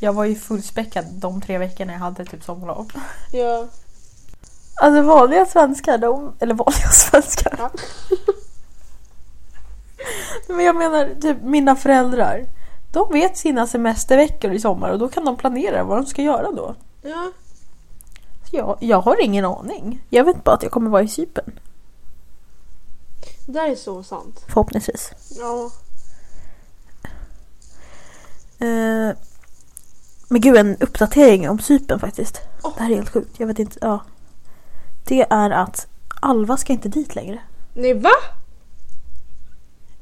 B: Jag var ju fullspäckad de tre veckorna jag hade typ sommarlov.
C: Ja.
B: Alltså vanliga svenskar, de, eller vanliga svenskar.
C: Ja.
B: Men jag menar typ mina föräldrar. De vet sina semesterveckor i sommar och då kan de planera vad de ska göra då.
C: ja.
B: Så jag, jag har ingen aning. Jag vet bara att jag kommer vara i Cypern.
C: Det där är så sant.
B: Förhoppningsvis.
C: Ja.
B: Eh, men gud, en uppdatering om Cypern faktiskt.
C: Åh.
B: Det här är helt sjukt. Jag vet inte. Ja. Det är att Alva ska inte dit längre.
C: Nej va?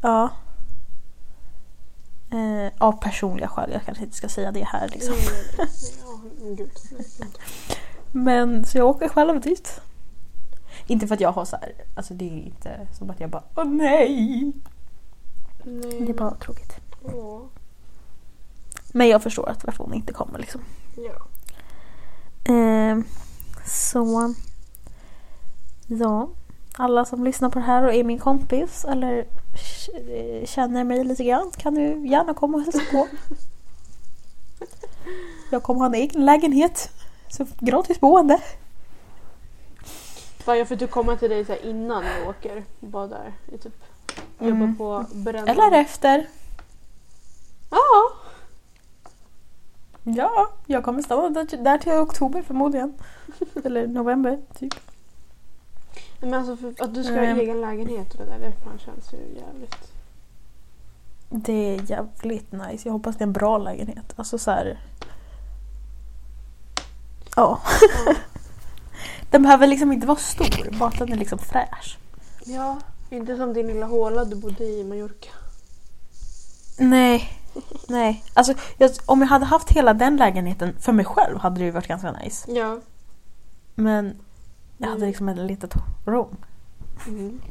B: Ja. Eh, av personliga skäl. Jag kanske inte ska säga det här liksom.
C: Men
B: så jag åker själv dit. Inte för att jag har så här, alltså det är inte som att jag bara åh nej.
C: Nej.
B: Det är bara tråkigt.
C: Åh.
B: Men jag förstår att varför hon inte kommer liksom.
C: Ja.
B: Eh, så. Ja. Alla som lyssnar på det här och är min kompis eller känner mig lite grann kan du gärna komma och hälsa på. Jag kommer ha en egen lägenhet. Så gratis boende.
C: Fan, jag får typ komma till dig så innan vi åker. Bara där. Jag typ
B: Mm.
C: på brännan.
B: Eller efter.
C: Ja.
B: Ja, jag kommer stanna där, där till oktober förmodligen. Eller november typ.
C: Men alltså att du ska ha
B: Mm.
C: egen lägenhet och det där. Det fan känns ju jävligt.
B: Det är jävligt nice. Jag hoppas det är en bra lägenhet. Alltså så här. Ja.
C: Ja.
B: Den behöver liksom inte vara stor, bara att den är liksom fräsch.
C: ja. Inte som din lilla håla du bodde i i Mallorca.
B: Nej. Nej. Alltså jag, om jag hade haft hela den lägenheten för mig själv hade det ju varit ganska nice.
C: Ja.
B: Men jag hade liksom ett litet rum.
C: Mm.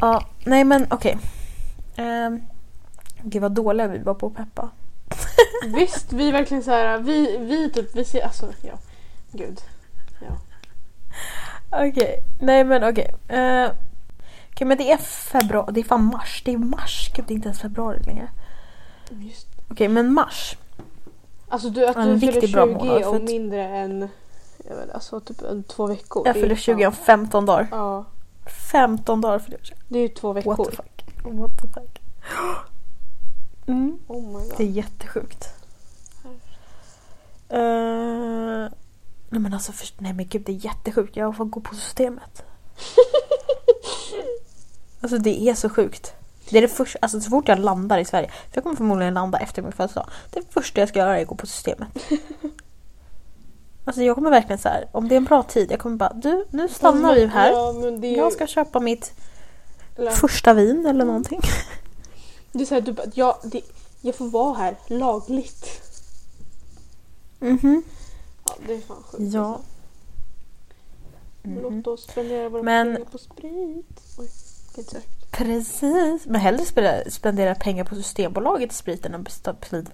B: Ja, nej men okej. Um, Gud vad dåliga vi var på att peppa.
C: Visst, vi är verkligen så här. Vi, vi typ, vi ser, alltså ja. Gud.
B: Okej, nej men okej. Eh, Okej men det är februari, det är fan mars. Det är mars, gud det är inte ens februari längre. Okej men mars.
C: Alltså du, att du fyller
B: riktigt
C: 20
B: bra månad, att-
C: mindre än jag vet, alltså typ en, två veckor.
B: Jag fyller
C: fan-
B: 20 om 15 dagar.
C: Ja,
B: 15 dagar fyller jag 20.
C: det är ju två
B: What
C: veckor.
B: the fuck. What the fuck. Mm,
C: Oh my god.
B: det är jättesjukt. Uh, nej men alltså, för, nej men gud det är jättesjukt. Jag får gå på systemet. alltså det är så sjukt. Det är det första, alltså så fort jag landar i Sverige, för jag kommer förmodligen landa efter min födelsedag. Det första jag ska göra är att gå på systemet. Alltså jag kommer verkligen så här, om det är en bra tid, jag kommer bara du nu stannar vi här.
C: Ja, det
B: Jag ska köpa mitt första vin eller någonting.
C: det är så här, typ att jag, det, jag får vara här lagligt.
B: Mhm.
C: Ja, det är fan sjukt.
B: Ja.
C: alltså.
B: Mhm.
C: Låt oss spendera våra
B: Men-
C: pengar på sprit. Oj.
B: Precis, men hellre spendera, spendera pengar på Systembolaget spriten än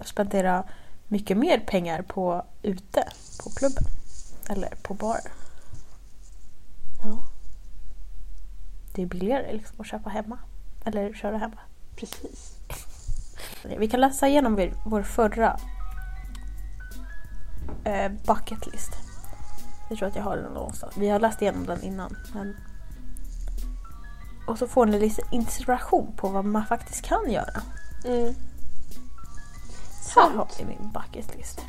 B: spendera mycket mer pengar på ute, på klubben. Eller på bar.
C: Ja,
B: Det är billigare liksom att köpa hemma. Eller köra hemma.
C: precis.
B: Vi kan läsa igenom vår, förra eh, bucket list. Jag tror att jag har den någonstans. Vi har läst igenom den innan. Men... Och så får ni lite inspiration på vad man faktiskt kan göra.
C: Mm.
B: Här har vi min bucket list.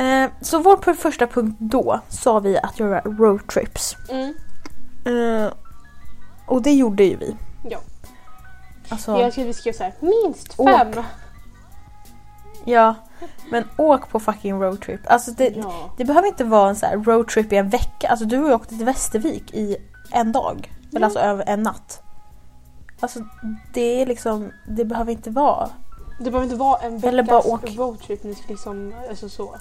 B: Eh, så vår första punkt då sa vi att göra roadtrips.
C: Mm.
B: Eh, och det gjorde ju vi.
C: Ja.
B: Alltså,
C: Jag vi ska säga minst
B: Åk.
C: fem.
B: ja, men åk på fucking roadtrip. Alltså det,
C: Ja.
B: det behöver inte vara en så här roadtrip i en vecka. Alltså du har ju åkt till Västervik i en dag. Eller
C: Ja.
B: alltså över en natt. Alltså det är liksom, det behöver inte vara.
C: Det behöver inte vara en
B: Eller
C: veckas
B: bara åk.
C: roadtrip. Liksom, alltså så.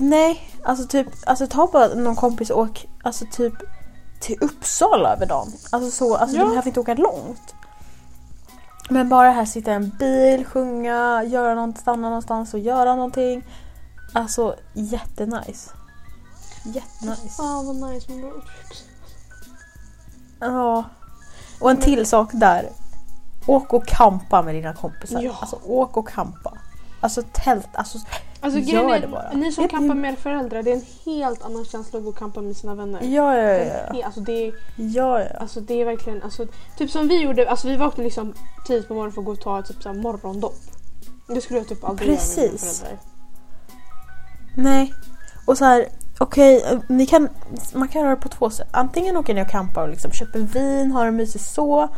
B: Nej, alltså typ, alltså ta bara någon kompis och åk alltså typ till Uppsala över dagen. Alltså så, alltså
C: Ja.
B: du behöver inte åka långt. Men bara här sitta i en bil, sjunga, göra något, stanna någonstans och göra någonting. Alltså jättenice. Jättenice.
C: Fan vad nice med roadtrips.
B: Ja. Och en till sak där. Åk och kampa med dina kompisar.
C: Ja.
B: Alltså åk och kampa. Alltså tält, alltså
C: Alltså
B: Gör
C: är,
B: det bara.
C: ni som campar
B: ni-
C: med era föräldrar, det är en helt annan känsla att gå och campa med sina vänner.
B: ja, ja, ja,
C: Alltså det är,
B: ja, ja.
C: alltså det är verkligen, alltså, typ som vi gjorde, alltså vi vaknade liksom tidigt på morgonen för att gå och ta ett typ, så här, morgondopp. Det skulle jag typ aldrig göra med mina
B: Precis.
C: föräldrar.
B: Nej. Och så här, okej, eh, ni kan, man kan göra det på två sätt. Antingen åker ni och campar och liksom köper vin, har det mysigt så.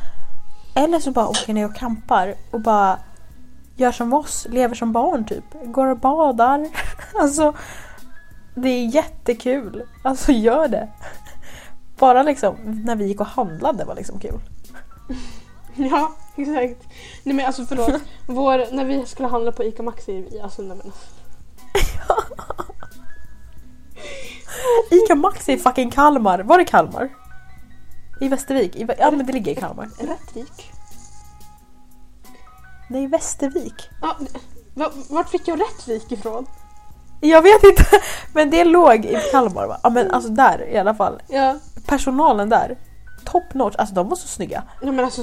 B: Eller så bara åker ni och campar och bara gör som oss, lever som barn typ. Går och badar. Alltså, det är jättekul. Alltså gör det. Bara liksom när vi gick och handlade var liksom kul.
C: Ja, exakt. Nej men alltså förlåt. Vår, när vi skulle handla på ICA Maxi, alltså nej men.
B: Ica Maxi i fucking Kalmar. Var det Kalmar? I Västervik? I, ja men det ligger i Kalmar.
C: Rättvik.
B: Nej, Västervik.
C: Ja, va- vart fick jag Rättvik ifrån?
B: Jag vet inte, men det låg i Kalmar va? Ja men alltså där i alla fall.
C: Ja,
B: Personalen där, top notch. Alltså de var så snygga.
C: nej men alltså.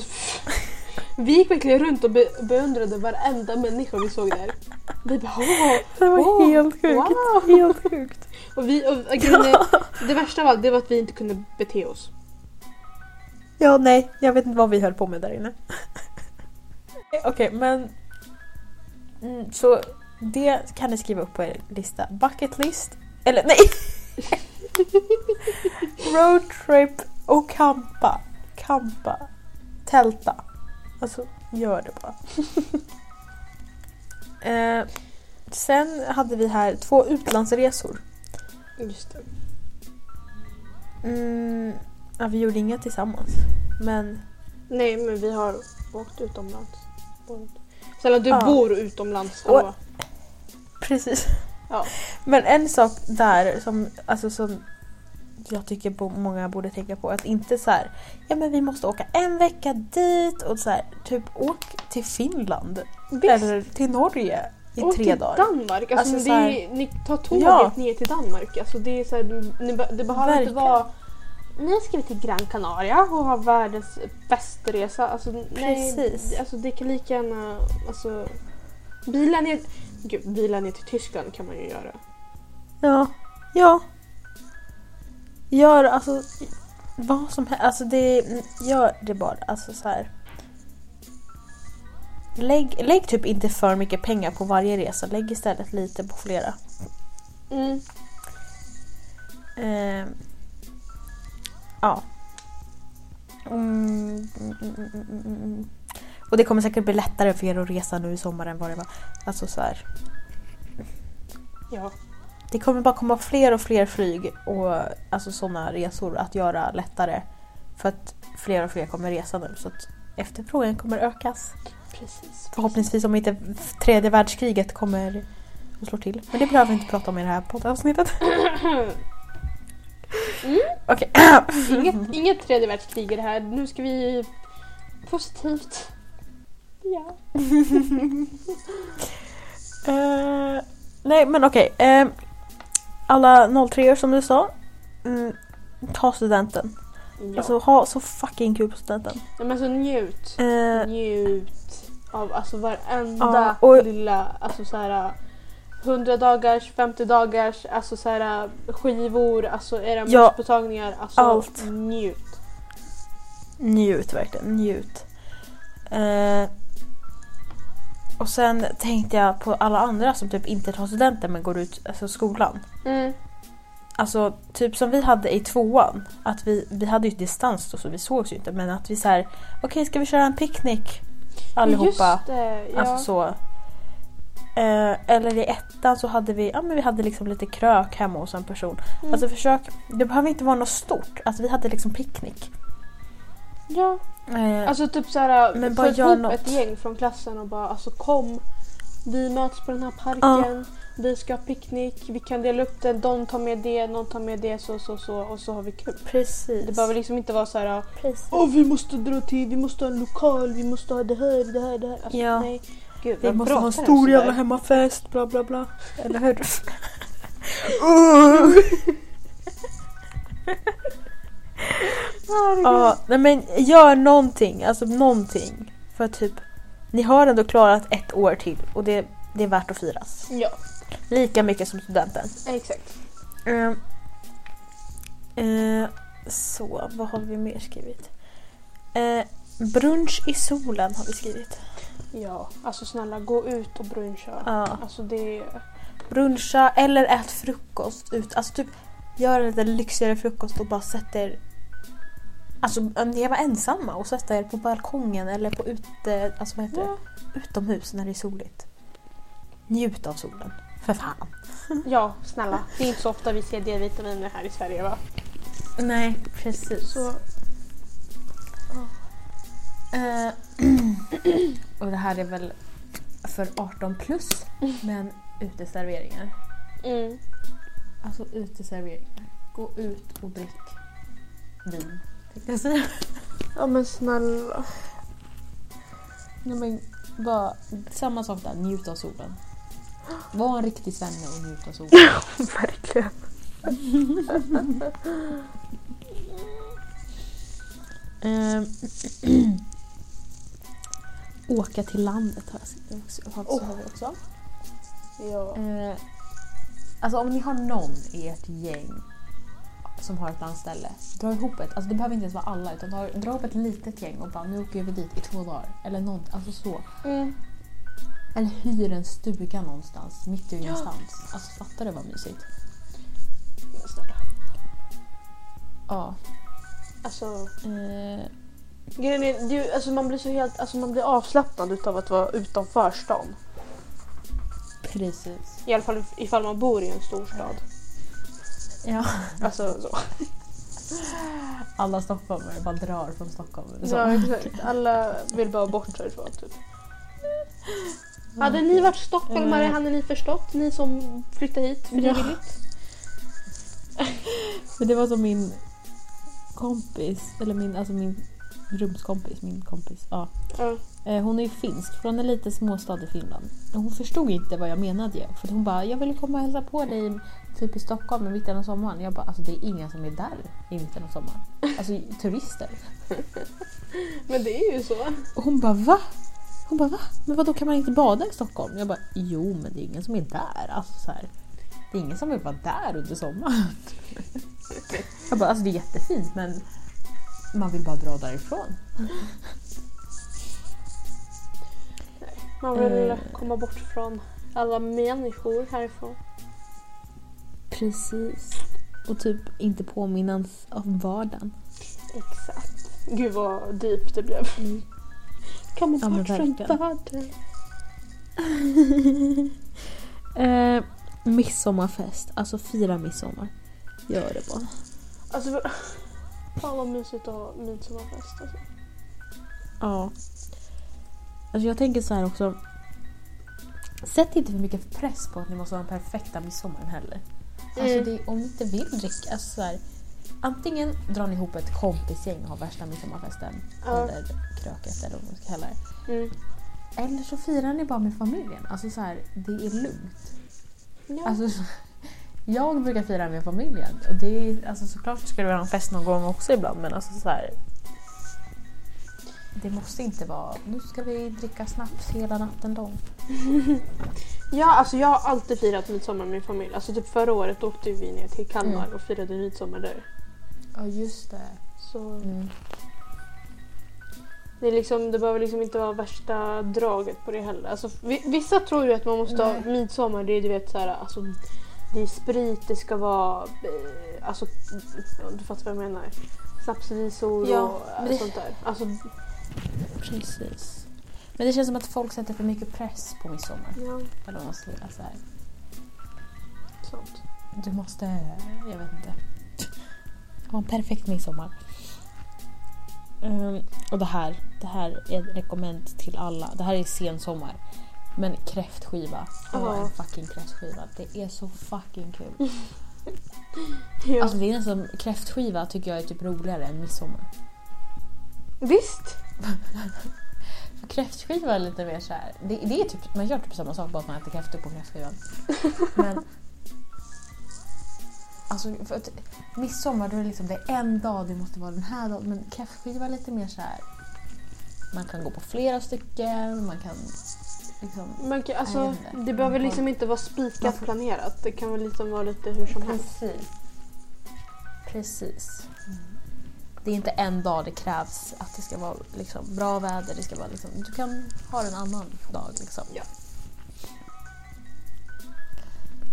C: Vi gick verkligen runt och be beundrade varenda människa vi såg där. Vi bara åh!
B: Det var
C: Wow.
B: helt sjukt.
C: Wow.
B: Helt sjukt.
C: Och vi, och, grejen det värsta av allt det var att vi inte kunde bete oss.
B: Ja nej, jag vet inte vad vi höll på med där inne. Okej men... Mm, så det kan ni skriva upp på er lista. Bucket list. Eller nej! Roadtrip och campa. Campa. Tälta. Alltså, gör det bara. eh, sen hade vi här två utlandsresor.
C: Just det.
B: Mm, ja, vi gjorde inga tillsammans. Men
C: Nej men vi har åkt utomlands. Snälla du
B: Ja.
C: bor utomlands.
B: Och-. Precis.
C: Ja.
B: Men en sak där som, alltså, som jag tycker många borde tänka på. Att inte så här, ja men vi måste åka en vecka dit och så här, typ åk till Finland.
C: Visst.
B: Eller till Norge i
C: Åk
B: tre
C: till
B: dagar.
C: Danmark. Alltså,
B: Alltså,
C: det
B: så här-
C: är, ni tar tåget
B: Ja.
C: ner till Danmark. Alltså, det, är så här, be- det behöver inte
B: Verkligen.
C: vara nu ska vi till Gran Canaria och ha världens bästa resa. Alltså, nej,
B: Precis.
C: alltså, det kan lika gärna... Alltså, bila, ner, gud, bila ner till Tyskland kan man ju göra.
B: Ja. Ja. Gör alltså vad som helst. Alltså det, gör det bara. Alltså så här. Lägg, lägg typ inte för mycket pengar på varje resa. Lägg istället lite på flera.
C: Mm.
B: Eh, ja. Mm. Och det kommer säkert bli lättare för er att resa nu i sommar än vad det var. Alltså så här.
C: Ja.
B: Det kommer bara komma fler och fler flyg och alltså sådana resor att göra lättare. För att fler och fler kommer resa nu så att efterfrågan kommer ökas.
C: Precis.
B: Förhoppningsvis om inte tredje världskriget kommer att slå till. Men det behöver vi inte prata om i det här poddavsnittet.
C: Mm.
B: Okej.
C: Inget, inget tredje världskrig i det här. Nu ska vi positivt. Ja.
B: Eh, nej men okej. Eh, alla 03 som du sa. Mm, ta studenten.
C: ja.
B: Alltså ha så fucking kul på studenten.
C: Nej, men alltså njut.
B: Eh,
C: Njut av alltså varenda
B: Ja, och-
C: lilla alltså så här 100 dagars, 50 dagars, alltså så här skivor, alltså era
B: Ja,
C: mottagningar, alltså
B: allt.
C: njut.
B: Njut verkligen, njut. Eh, och sen tänkte jag på alla andra som typ inte tar studenten men går ut alltså skolan.
C: Mm.
B: Alltså typ som vi hade i tvåan. Att vi, vi hade ju distans då så vi sågs ju inte men att vi så här, okej ska vi köra en picknick allihopa?
C: Just det, ja.
B: Alltså så. Eh, eller i ettan så hade vi, ja men vi hade liksom lite krök hemma hos en person.
C: Mm.
B: Alltså försök, det behöver inte vara något stort. Alltså vi hade liksom picknick.
C: ja.
B: Eh,
C: Alltså typ såhär,
B: Men bara gör
C: ihop
B: något.
C: ett gäng från klassen och bara alltså kom. Vi möts på den här parken, vi ska ha picknick, vi kan dela upp det, de tar med det, någon tar med det, så så så och så har vi kul.
B: precis.
C: Det behöver liksom inte vara så här.
B: precis.
C: Åh vi måste dra till, vi måste ha en lokal, vi måste ha det här, det här, det här. Alltså,
B: Ja.
C: nej. Gud,
B: Vi måste ha en stor jävla hemmafest, bla bla bla. Eller hur? ja, nej men gör någonting, alltså någonting. För typ, ni har ändå klarat ett år till och det, det är värt att firas.
C: Ja,
B: Lika mycket som studenten.
C: exakt.
B: Eh, eh, så, vad har vi mer skrivit? Eh, brunch i solen har vi skrivit.
C: Ja, alltså snälla gå ut och bruncha.
B: Ja.
C: Alltså det...
B: Bruncha eller ät frukost ut. Alltså typ gör en lite lyxigare frukost och bara sätter Alltså om ni var ensamma och sätta er på balkongen eller på ute, alltså vad heter
C: Ja.
B: det? utomhus när det är soligt. Njut av solen. För fan.
C: ja, snälla. Det är inte så ofta vi ser D-vitaminer här i Sverige va?
B: Nej, precis.
C: Så
B: Eh, och det här är väl för 18 plus men uteserveringar.
C: Mm.
B: Alltså uteserveringar. Gå ut och drick vin. Tänkte jag säga.
C: Ja men snälla.
B: Nej, men bara, samma sak där, njut av solen. Var en riktig svenne och njut av solen.
C: Verkligen.
B: Åka till landet har jag också. Har har vi också.
C: Ja.
B: Eh, alltså om ni har någon i ert gäng som har ett landställe, dra ihop ett. Alltså det behöver inte ens vara alla utan dra, dra ihop ett litet gäng och bara nu åker vi dit i två dagar. Eller något, alltså så.
C: Mm.
B: Eller hyr en stuga någonstans mitt i
C: Ja.
B: ingenstans. Alltså fattar du vad mysigt? Ja.
C: Alltså,
B: Eh,
C: grejen är, ju- alltså man blir så helt, alltså man blir avslappnad utav att vara utanför stan.
B: precis.
C: I alla fall ifall man bor i en storstad.
B: Ja.
C: Alltså så.
B: Alla stockholmare bara drar från Stockholm. Så.
C: Ja exakt. Alla vill bara bort härifrån typ. Hade ni varit stockholmare
B: Eh.
C: hade ni förstått, ni som flyttar hit frivilligt.
B: Men det var som min kompis, eller min, alltså min rumskompis, min kompis. Ja.
C: Ja.
B: Eh, Hon är ju finsk, från en liten småstad i Finland. Och hon förstod inte vad jag menade. För hon bara, jag ville komma och hälsa på dig typ i Stockholm i mitten av sommaren. Jag bara, alltså det är ingen som är där i mitten av sommaren. Alltså turister.
C: Men det är ju så.
B: Hon bara, va? Hon bara, va? Men vad då kan man inte bada i Stockholm? Jag bara, jo men det är ingen som är där. Alltså så här, det är ingen som vill vara där under sommaren. Jag bara, alltså det är jättefint men man vill bara dra därifrån.
C: Man vill
B: Eh.
C: komma bort från alla människor härifrån.
B: Precis. Och typ inte påminnas om vardagen.
C: Exakt. Gud vad deep det blev. Komma
B: Ja,
C: bort från världen.
B: Eh, midsommarfest, alltså fira midsommar. Gör det bara.
C: Alltså, fan vad mysigt att ha midsommarfest. Alltså.
B: Ja. Alltså jag tänker så här också. Sätt inte för mycket press på att ni måste ha den perfekta midsommaren heller. Alltså
C: Mm.
B: det, om ni inte vill dricka, alltså så här, antingen drar ni ihop ett kompisgäng och har värsta midsommarfesten
C: Ja.
B: under kröket eller vad man ska kalla det.
C: Mm.
B: Eller så firar ni bara med familjen. Alltså så här, det är lugnt.
C: Ja.
B: Alltså, jag brukar fira med familjen. Och det är, alltså såklart ska det vara en fest någon gång också ibland men alltså så här, Det måste inte vara nu ska vi dricka snaps hela natten lång.
C: ja, alltså jag har alltid firat midsommar med min familj. Alltså typ förra året åkte vi ner till Kalmar
B: Mm.
C: och firade midsommar där.
B: Ja just det.
C: Så
B: Mm.
C: det, är liksom, det behöver liksom inte vara värsta draget på det heller. Alltså, vi- vissa tror ju att man måste ha
B: Nej.
C: midsommar, det är du vet så här, alltså, det är sprit, det ska vara, eh, alltså, du fattar vad jag menar. Snapsvisor
B: Ja,
C: och
B: det-
C: sånt där. Alltså,
B: Precis. Men det känns som att folk sätter för mycket press på midsommar.
C: ja,
B: Eller vad man ska säga. Så här.
C: sånt.
B: Du måste, jag vet inte, ha en perfekt midsommar. Ehm, och det här, det här är ett rekommend till alla. Det här är sensommar. Men kräftskiva. Åh,
C: Ja.
B: en fucking kräftskiva. Det är så fucking kul.
C: Ja.
B: Alltså det är nästan, kräftskiva tycker jag är typ roligare än midsommar.
C: Visst!
B: För kräftskiva är lite mer så här. Det, det är typ, man gör typ samma sak bara att man äter kräftor på kräftskivan. Men... Alltså, för att midsommar då är det liksom det är en dag, det måste vara den här dagen. Men kräftskiva är lite mer så här. Man kan gå på flera stycken, man kan liksom...
C: Man kan, alltså, det behöver
B: Man får-
C: liksom inte vara spikat
B: får-
C: planerat. Det kan väl liksom vara lite hur som helst.
B: Precis. Precis. Det är inte en dag det krävs att det ska vara liksom, bra väder. Det ska vara liksom, du kan ha en annan dag. Liksom.
C: Ja.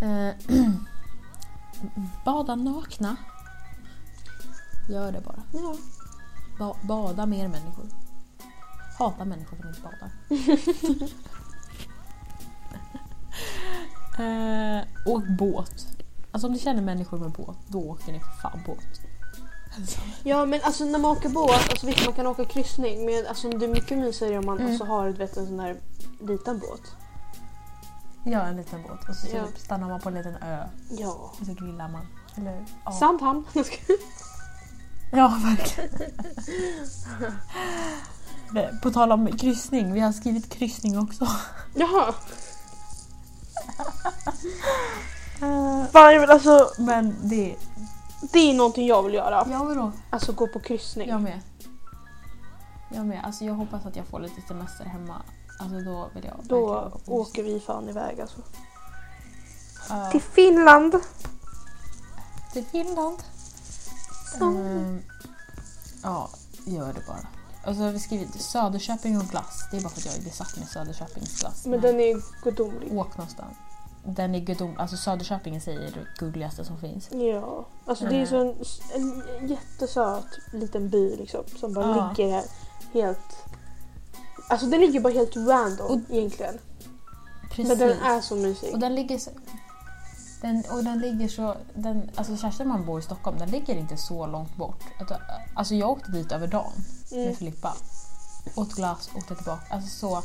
B: Eh, bada nakna. Gör det bara.
C: Ja.
B: Ba- bada mer människor. Hata människor som inte badar. eh, åk båt. Alltså om ni känner människor med båt, då åker ni för fan båt.
C: ja men alltså när man åker båt, alltså visst man kan åka kryssning men alltså, det är mycket mysigare om man
B: Mm.
C: alltså, har du vet, en sån här liten båt.
B: Ja, en liten båt. Och så
C: Ja.
B: typ stannar man på en liten ö
C: Ja.
B: och så grillar man. Eller, ja.
C: Sandhamn.
B: Ja, verkligen. Men På tal om kryssning, vi har skrivit kryssning också.
C: Jaha. Fan, men alltså,
B: Men det...
C: det är någonting jag vill göra.
B: Ja, vadå?
C: Alltså gå på kryssning.
B: Jag med. Jag med. Alltså jag hoppas att jag får lite semester hemma. Alltså då vill jag verkligen
C: Då
B: på kryssning.
C: åker vi fan iväg alltså.
B: Ja,
C: Till Finland.
B: till Finland. Ehm, ja, gör det bara. Och så har vi skrivit Söderköping och glass. Det är bara för att jag är besatt med Söderköpings glass.
C: Men den är gudomlig.
B: Åk någonstans. Den är gudom... Alltså Söderköping i sig är det gulligaste som finns.
C: Ja. Alltså det är
B: Mm.
C: så en, en jättesöt liten by liksom. Som bara
B: Ja.
C: ligger här helt... Alltså den ligger bara helt random
B: Och-
C: egentligen.
B: Precis.
C: Men den är så mysig.
B: Och den ligger så... Den, och den ligger så... Den, alltså Kerstin man bor i Stockholm, den ligger inte så långt bort. Att- Alltså jag åkte dit över dagen med
C: Mm.
B: Filippa. Åt glass, åkte tillbaka. Alltså så...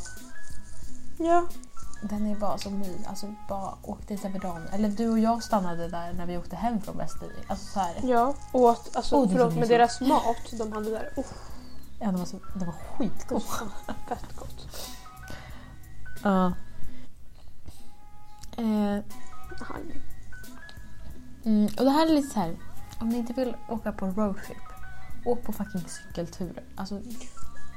C: Ja.
B: Den är bara så my. Alltså bara åkte dit över dagen. Eller du och jag stannade där när vi åkte hem från Västervik. Alltså så här.
C: Ja. Åt, alltså
B: Oh,
C: förlåt, men deras mat de hade där. Oh,
B: Ja, den var, så, den var skitgod.
C: fett gott.
B: Ja. Eh,
C: Aha.
B: Mm, och det här är lite så här. Om ni inte vill åka på roadtrip, åk på fucking cykelturer. Alltså,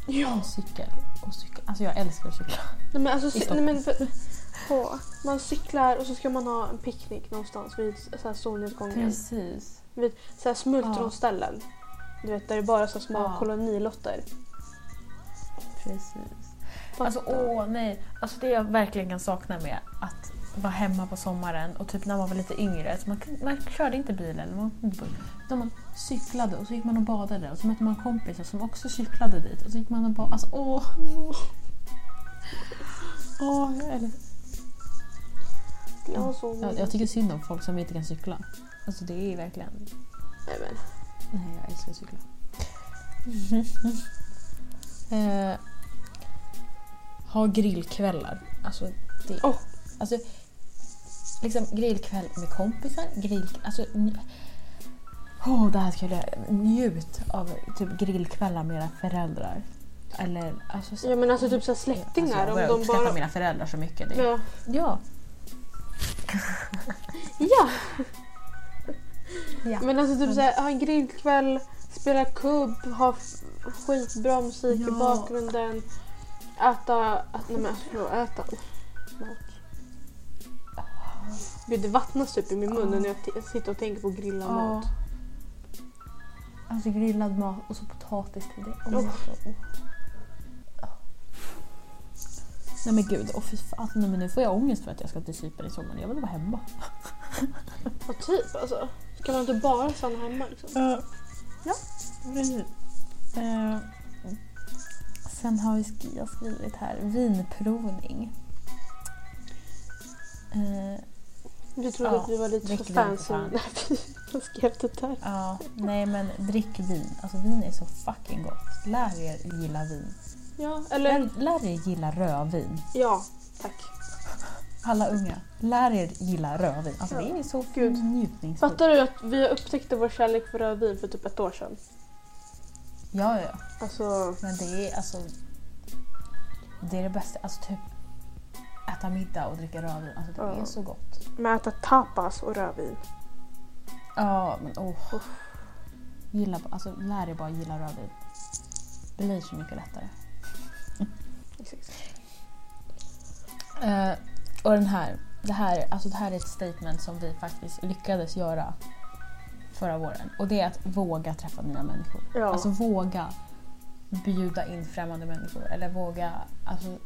C: Ja.
B: cykel och cykel. Alltså jag älskar att cykla.
C: Nej men alltså, nej, men för, på, man cyklar och så ska man ha en picknick någonstans vid så här solnedgången.
B: Precis.
C: Vid så här smultronställen. Du vet där det är bara så små
B: Ja.
C: kolonilotter.
B: Precis.
C: Fatta.
B: Alltså åh nej. Alltså det jag verkligen kan sakna med att vara hemma på sommaren och typ när man var lite yngre. Så man, man körde inte bilen. Man, utan man cyklade och så gick man och badade och så mötte man kompisar som också cyklade dit och så gick man och badade. Alltså åh. Åh, jag älskar
C: Det var så
B: Jag, jag tycker synd om folk som inte kan cykla. Alltså det är verkligen...
C: Nej, men.
B: Nej, jag älskar att cykla. eh, ha grillkvällar. Alltså det...
C: Åh.
B: Alltså, liksom grillkväll med kompisar. Grill... Alltså... Åh, det här skulle jag... Njut av typ grillkvällar med era föräldrar. Eller alltså... så-
C: Ja men alltså typ så här släktingar
B: Alltså, jag
C: om de
B: uppskattar
C: bara...
B: mina föräldrar så mycket. Det.
C: Ja.
B: Ja.
C: ja.
B: ja.
C: Men alltså typ så här, ha en grillkväll, spela kubb, ha skitbra musik i
B: Ja.
C: bakgrunden. Äta... Ät, nej men äta oh, mat. Gud det vattnas typ i min mun
B: Ja.
C: när jag sitter och tänker på grillad
B: Ja.
C: mat.
B: Alltså grillad mat och så potatis till det. Oh,
C: Oh.
B: Oh. Nej men gud, oh, fy fan. Nej, men nu får jag ångest för att jag ska till Cypern i sommar. Jag vill vara hemma.
C: Ja typ alltså. Ska man inte bara stanna hemma liksom?
B: ja, precis. Eh, sen har vi skri- jag skrivit här vinprovning. Eh,
C: Vi trodde
B: Ja,
C: att vi var lite för fancy
B: fan.
C: när vi skrev det där.
B: ja, nej men drick vin. Alltså vin är så fucking gott. Lär er gilla vin.
C: Ja, eller...
B: Lär, lär er gilla rödvin.
C: Ja, tack.
B: Alla unga, lär er gilla rödvin. Alltså det är så
C: Gud.
B: njutningsfullt.
C: Fattar du att vi upptäckte vår kärlek för rödvin för typ ett år sedan?
B: Ja, ja.
C: Alltså,
B: Men det är alltså... Det är det bästa. Alltså typ äta middag och dricka rödvin. Alltså det
C: Ja.
B: är så gott.
C: Med äta tapas och rödvin.
B: Ja, men åh. Gilla, alltså, lär dig bara gilla rödvin. Det blir så mycket lättare.
C: Exakt.
B: Eh, och den här, det här, alltså det här är ett statement som vi faktiskt lyckades göra förra våren. Och det är att våga träffa nya människor.
C: Ja.
B: Alltså våga bjuda in främmande människor. Eller våga, alltså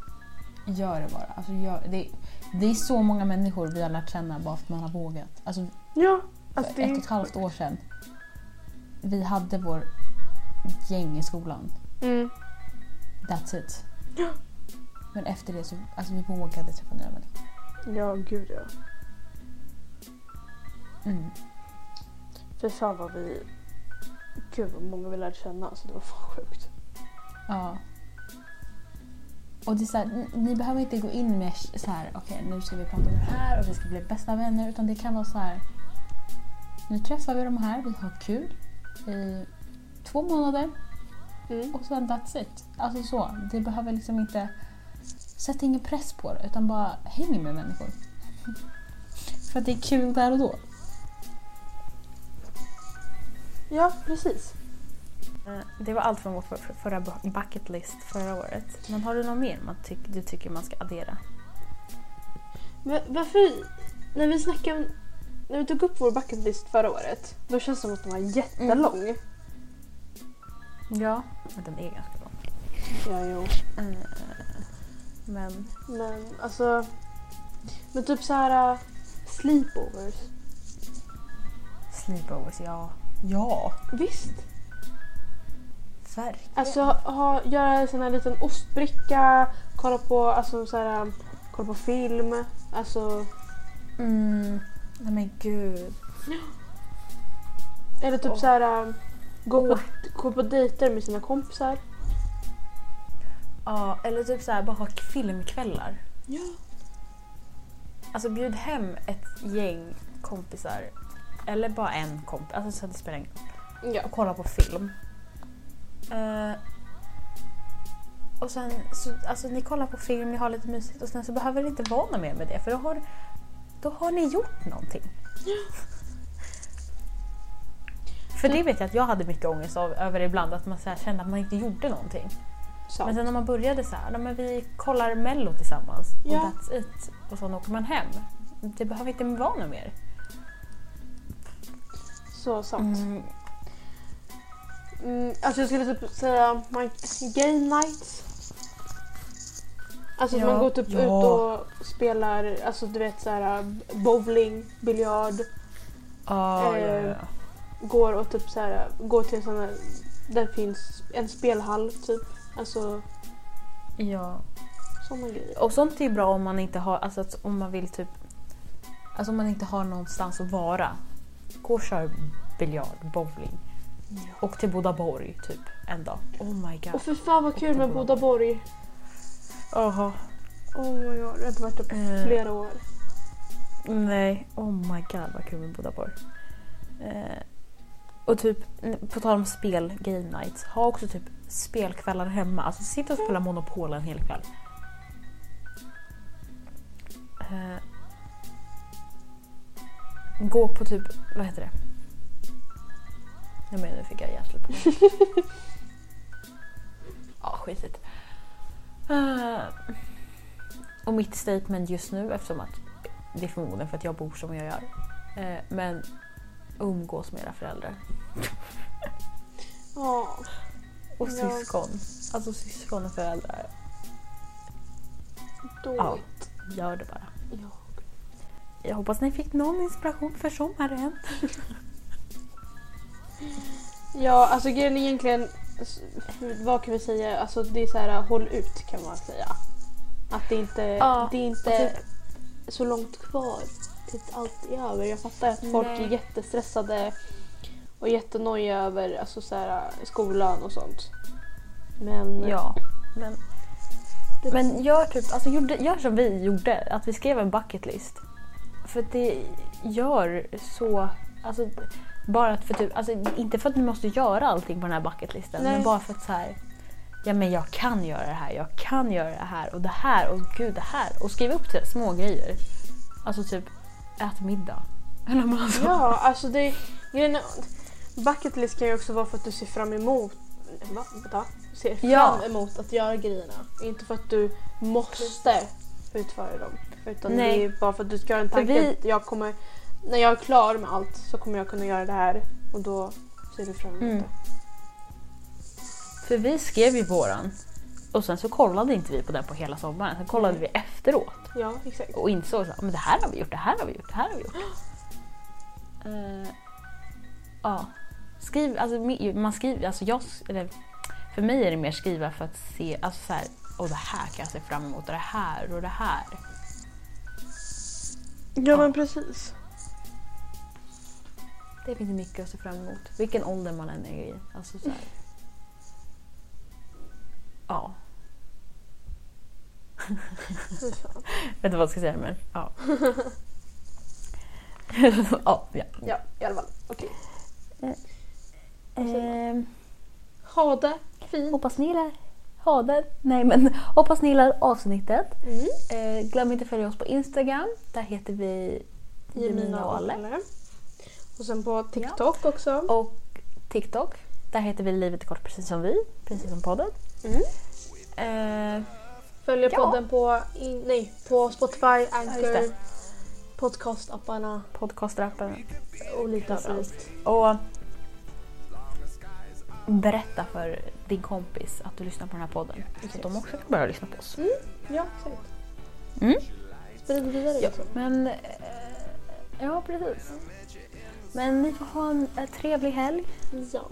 B: gör det bara. Alltså, gör, det, det är så många människor vi har lärt känna bara för att man har vågat. Alltså
C: ja,
B: för
C: alltså det
B: ett och ett halvt år sedan. Vi hade vår gäng i skolan.
C: Mm.
B: That's it. Men efter det så alltså vi vågade träffa nya människor.
C: Ja, gud ja.
B: Mm.
C: För fan vad vi... Gud vad många vi lärde känna. Alltså det var fan sjukt.
B: Ja. Och det är så här, ni, behöver inte gå in med så här, okej nu ska vi prata om det här och vi ska bli bästa vänner. Utan det kan vara så här, nu träffar vi de här, vi har kul i två månader
C: Mm.
B: och sen that's it. Alltså så, det behöver liksom inte, sätt ingen press på det utan bara häng med människor. För att det är kul där och då.
C: Ja, precis.
B: Eh, Det var allt från vår för- förra bu- bucket list förra året. Men har du något mer man tyck, du tycker man ska addera?
C: Varför... När vi snackade om... När vi tog upp vår bucket list förra året. Då känns det som att den var jättelång.
B: Ja, men den är ganska lång.
C: Ja, jo.
B: Eh, Men
C: Men alltså... Men typ så här... äh, Sleepovers.
B: sleepovers, ja. Ja,
C: Visst.
B: Verkligen.
C: Alltså ha, göra en sån här liten ostbricka. Kolla på, alltså, så här, äh, kolla på film. Alltså...
B: Mm, nej men gud.
C: Eller typ
B: Åh.
C: så här... äh, Gå,
B: Åh.
C: på, gå på dejter med sina kompisar.
B: Ja, eller typ så här, bara ha filmkvällar.
C: Ja.
B: Alltså bjud hem ett gäng kompisar. Eller bara en kompis, alltså så det spelar ingen roll.
C: Ja.
B: och kolla på film. Eh, och sen, så, alltså ni kollar på film, ni har lite mysigt och sen så behöver det inte vara något mer med det för då har, då har ni gjort någonting. För det vet jag att jag hade mycket ångest av, över ibland, att man så kände att man inte gjorde någonting.
C: Sant.
B: Men sen när man började så här, "Ja, men vi kollar mello tillsammans
C: Ja.
B: och that's it. Och sen åker man hem. Det behöver inte vara något mer.
C: Så sant.
B: Mm,
C: Mm, alltså jag skulle typ säga man, game nights. Alltså att
B: Ja,
C: man går typ
B: ja.
C: ut och spelar, alltså du vet så här bowling, biljard.
B: ja, ja,
C: Eh,
B: ja.
C: Går och typ så här, går till en sån där finns en spelhall typ. Alltså
B: ja.
C: sådana grejer.
B: Och sånt är bra om man inte har, alltså om man vill typ, alltså om man inte har någonstans att vara. Gå och kör biljard, bowling. Och till Bodaborg typ en dag. Oh my god.
C: Och för fan vad kul med Bodaborg.
B: Oha.
C: Oh my god, jag har inte varit där på
B: Eh.
C: flera år.
B: Nej, oh my god vad kul med Bodaborg. Eh, och typ, på tal om spel, game nights, ha också typ spelkvällar hemma. Alltså sitta och spela Monopol en hel kväll. Eh, gå på typ, vad heter det? Jag menar, nu fick jag hjärtsläpp på mig. Ja, skitigt. Eh, och mitt statement just nu, eftersom att det är förmodligen för att jag bor som jag gör. Eh, men umgås med era föräldrar.
C: Ja.
B: Och
C: Ja.
B: syskon. Alltså syskon och föräldrar. Ja. Gör det bara.
C: Ja.
B: Jag hoppas ni fick någon inspiration för sommaren.
C: Ja, alltså grejen är egentligen, vad kan vi säga, alltså det är så här håll ut kan man säga. Att det inte,
B: Ja,
C: det är inte
B: typ-
C: så långt kvar tills allt är över. Jag fattar att folk
B: Nej.
C: är jättestressade och jättenojiga över alltså så här, skolan och sånt. Men
B: Ja, men,
C: det,
B: men gör, typ, alltså, gjorde, gör som vi gjorde. Att vi skrev en bucket list. För det gör så... Alltså, bara för typ, alltså, inte för att ni måste göra allting på den här bucketlisten men bara för att så här, ja men jag kan göra det här, jag kan göra det här och det här och gud det här. Och skriva upp till små grejer. Alltså typ, ät middag. Eller vad man så.
C: Ja, alltså det... grejen är- Bucket list kan ju också vara för att du ser fram emot... Va? Vänta. Ser fram
B: Ja.
C: emot att göra grejerna. Inte för att du måste utföra dem. Utan
B: Nej.
C: det är bara för att du ska ha en tanke
B: vi-
C: att jag kommer... När jag är klar med allt så kommer jag kunna göra det här. Och då ser du fram emot
B: Mm.
C: det.
B: För vi skrev ju våran och sen så kollade inte vi på den på hela sommaren. Sen kollade vi efteråt
C: Ja, exakt.
B: och insåg att men det här har vi gjort, det här har vi gjort, det här har vi gjort. Eh, ja. Skriv, alltså, man skriver, alltså jag, eller för mig är det mer skriva för att se, alltså så här, och det här kan jag se fram emot och det här och det här.
C: Ja, men precis.
B: Det finns mycket att se fram emot. Vilken ålder man än är i. Alltså så här. Ja. Jag vet inte vad jag ska säga men ja. ja, ja.
C: Ja, i alla fall. Okej.
B: Ehm,
C: Ha det fint.
B: hoppas ni gillar ha det. Nej men hoppas ni gillar avsnittet.
C: Mm.
B: Eh, glöm inte att följa oss på Instagram. Där heter vi
C: Jemina och
B: Ale.
C: Och sen på TikTok också.
B: Och TikTok. Där heter vi Livet kort precis som vi. Precis som podden.
C: Mm.
B: Eh,
C: Följer
B: Ja.
C: podden på, in, nej, på Spotify, Anchor,
B: det.
C: podcastapparna
B: Podcastrappen.
C: och lite
B: Precis.
C: överallt.
B: Och berätta för din kompis att du lyssnar på den här podden. Så att de också kan börja lyssna på oss.
C: Ja, exakt.
B: Mm.
C: Sprid vidare
B: Ja, men... eh, Ja, precis. Men ni får ha en eh, trevlig helg.
C: Ja.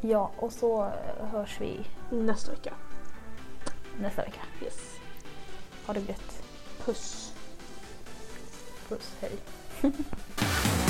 B: Ja, och så eh, hörs vi
C: Nästa vecka.
B: nästa vecka.
C: Yes.
B: Ha det gött.
C: Puss.
B: Puss, hej.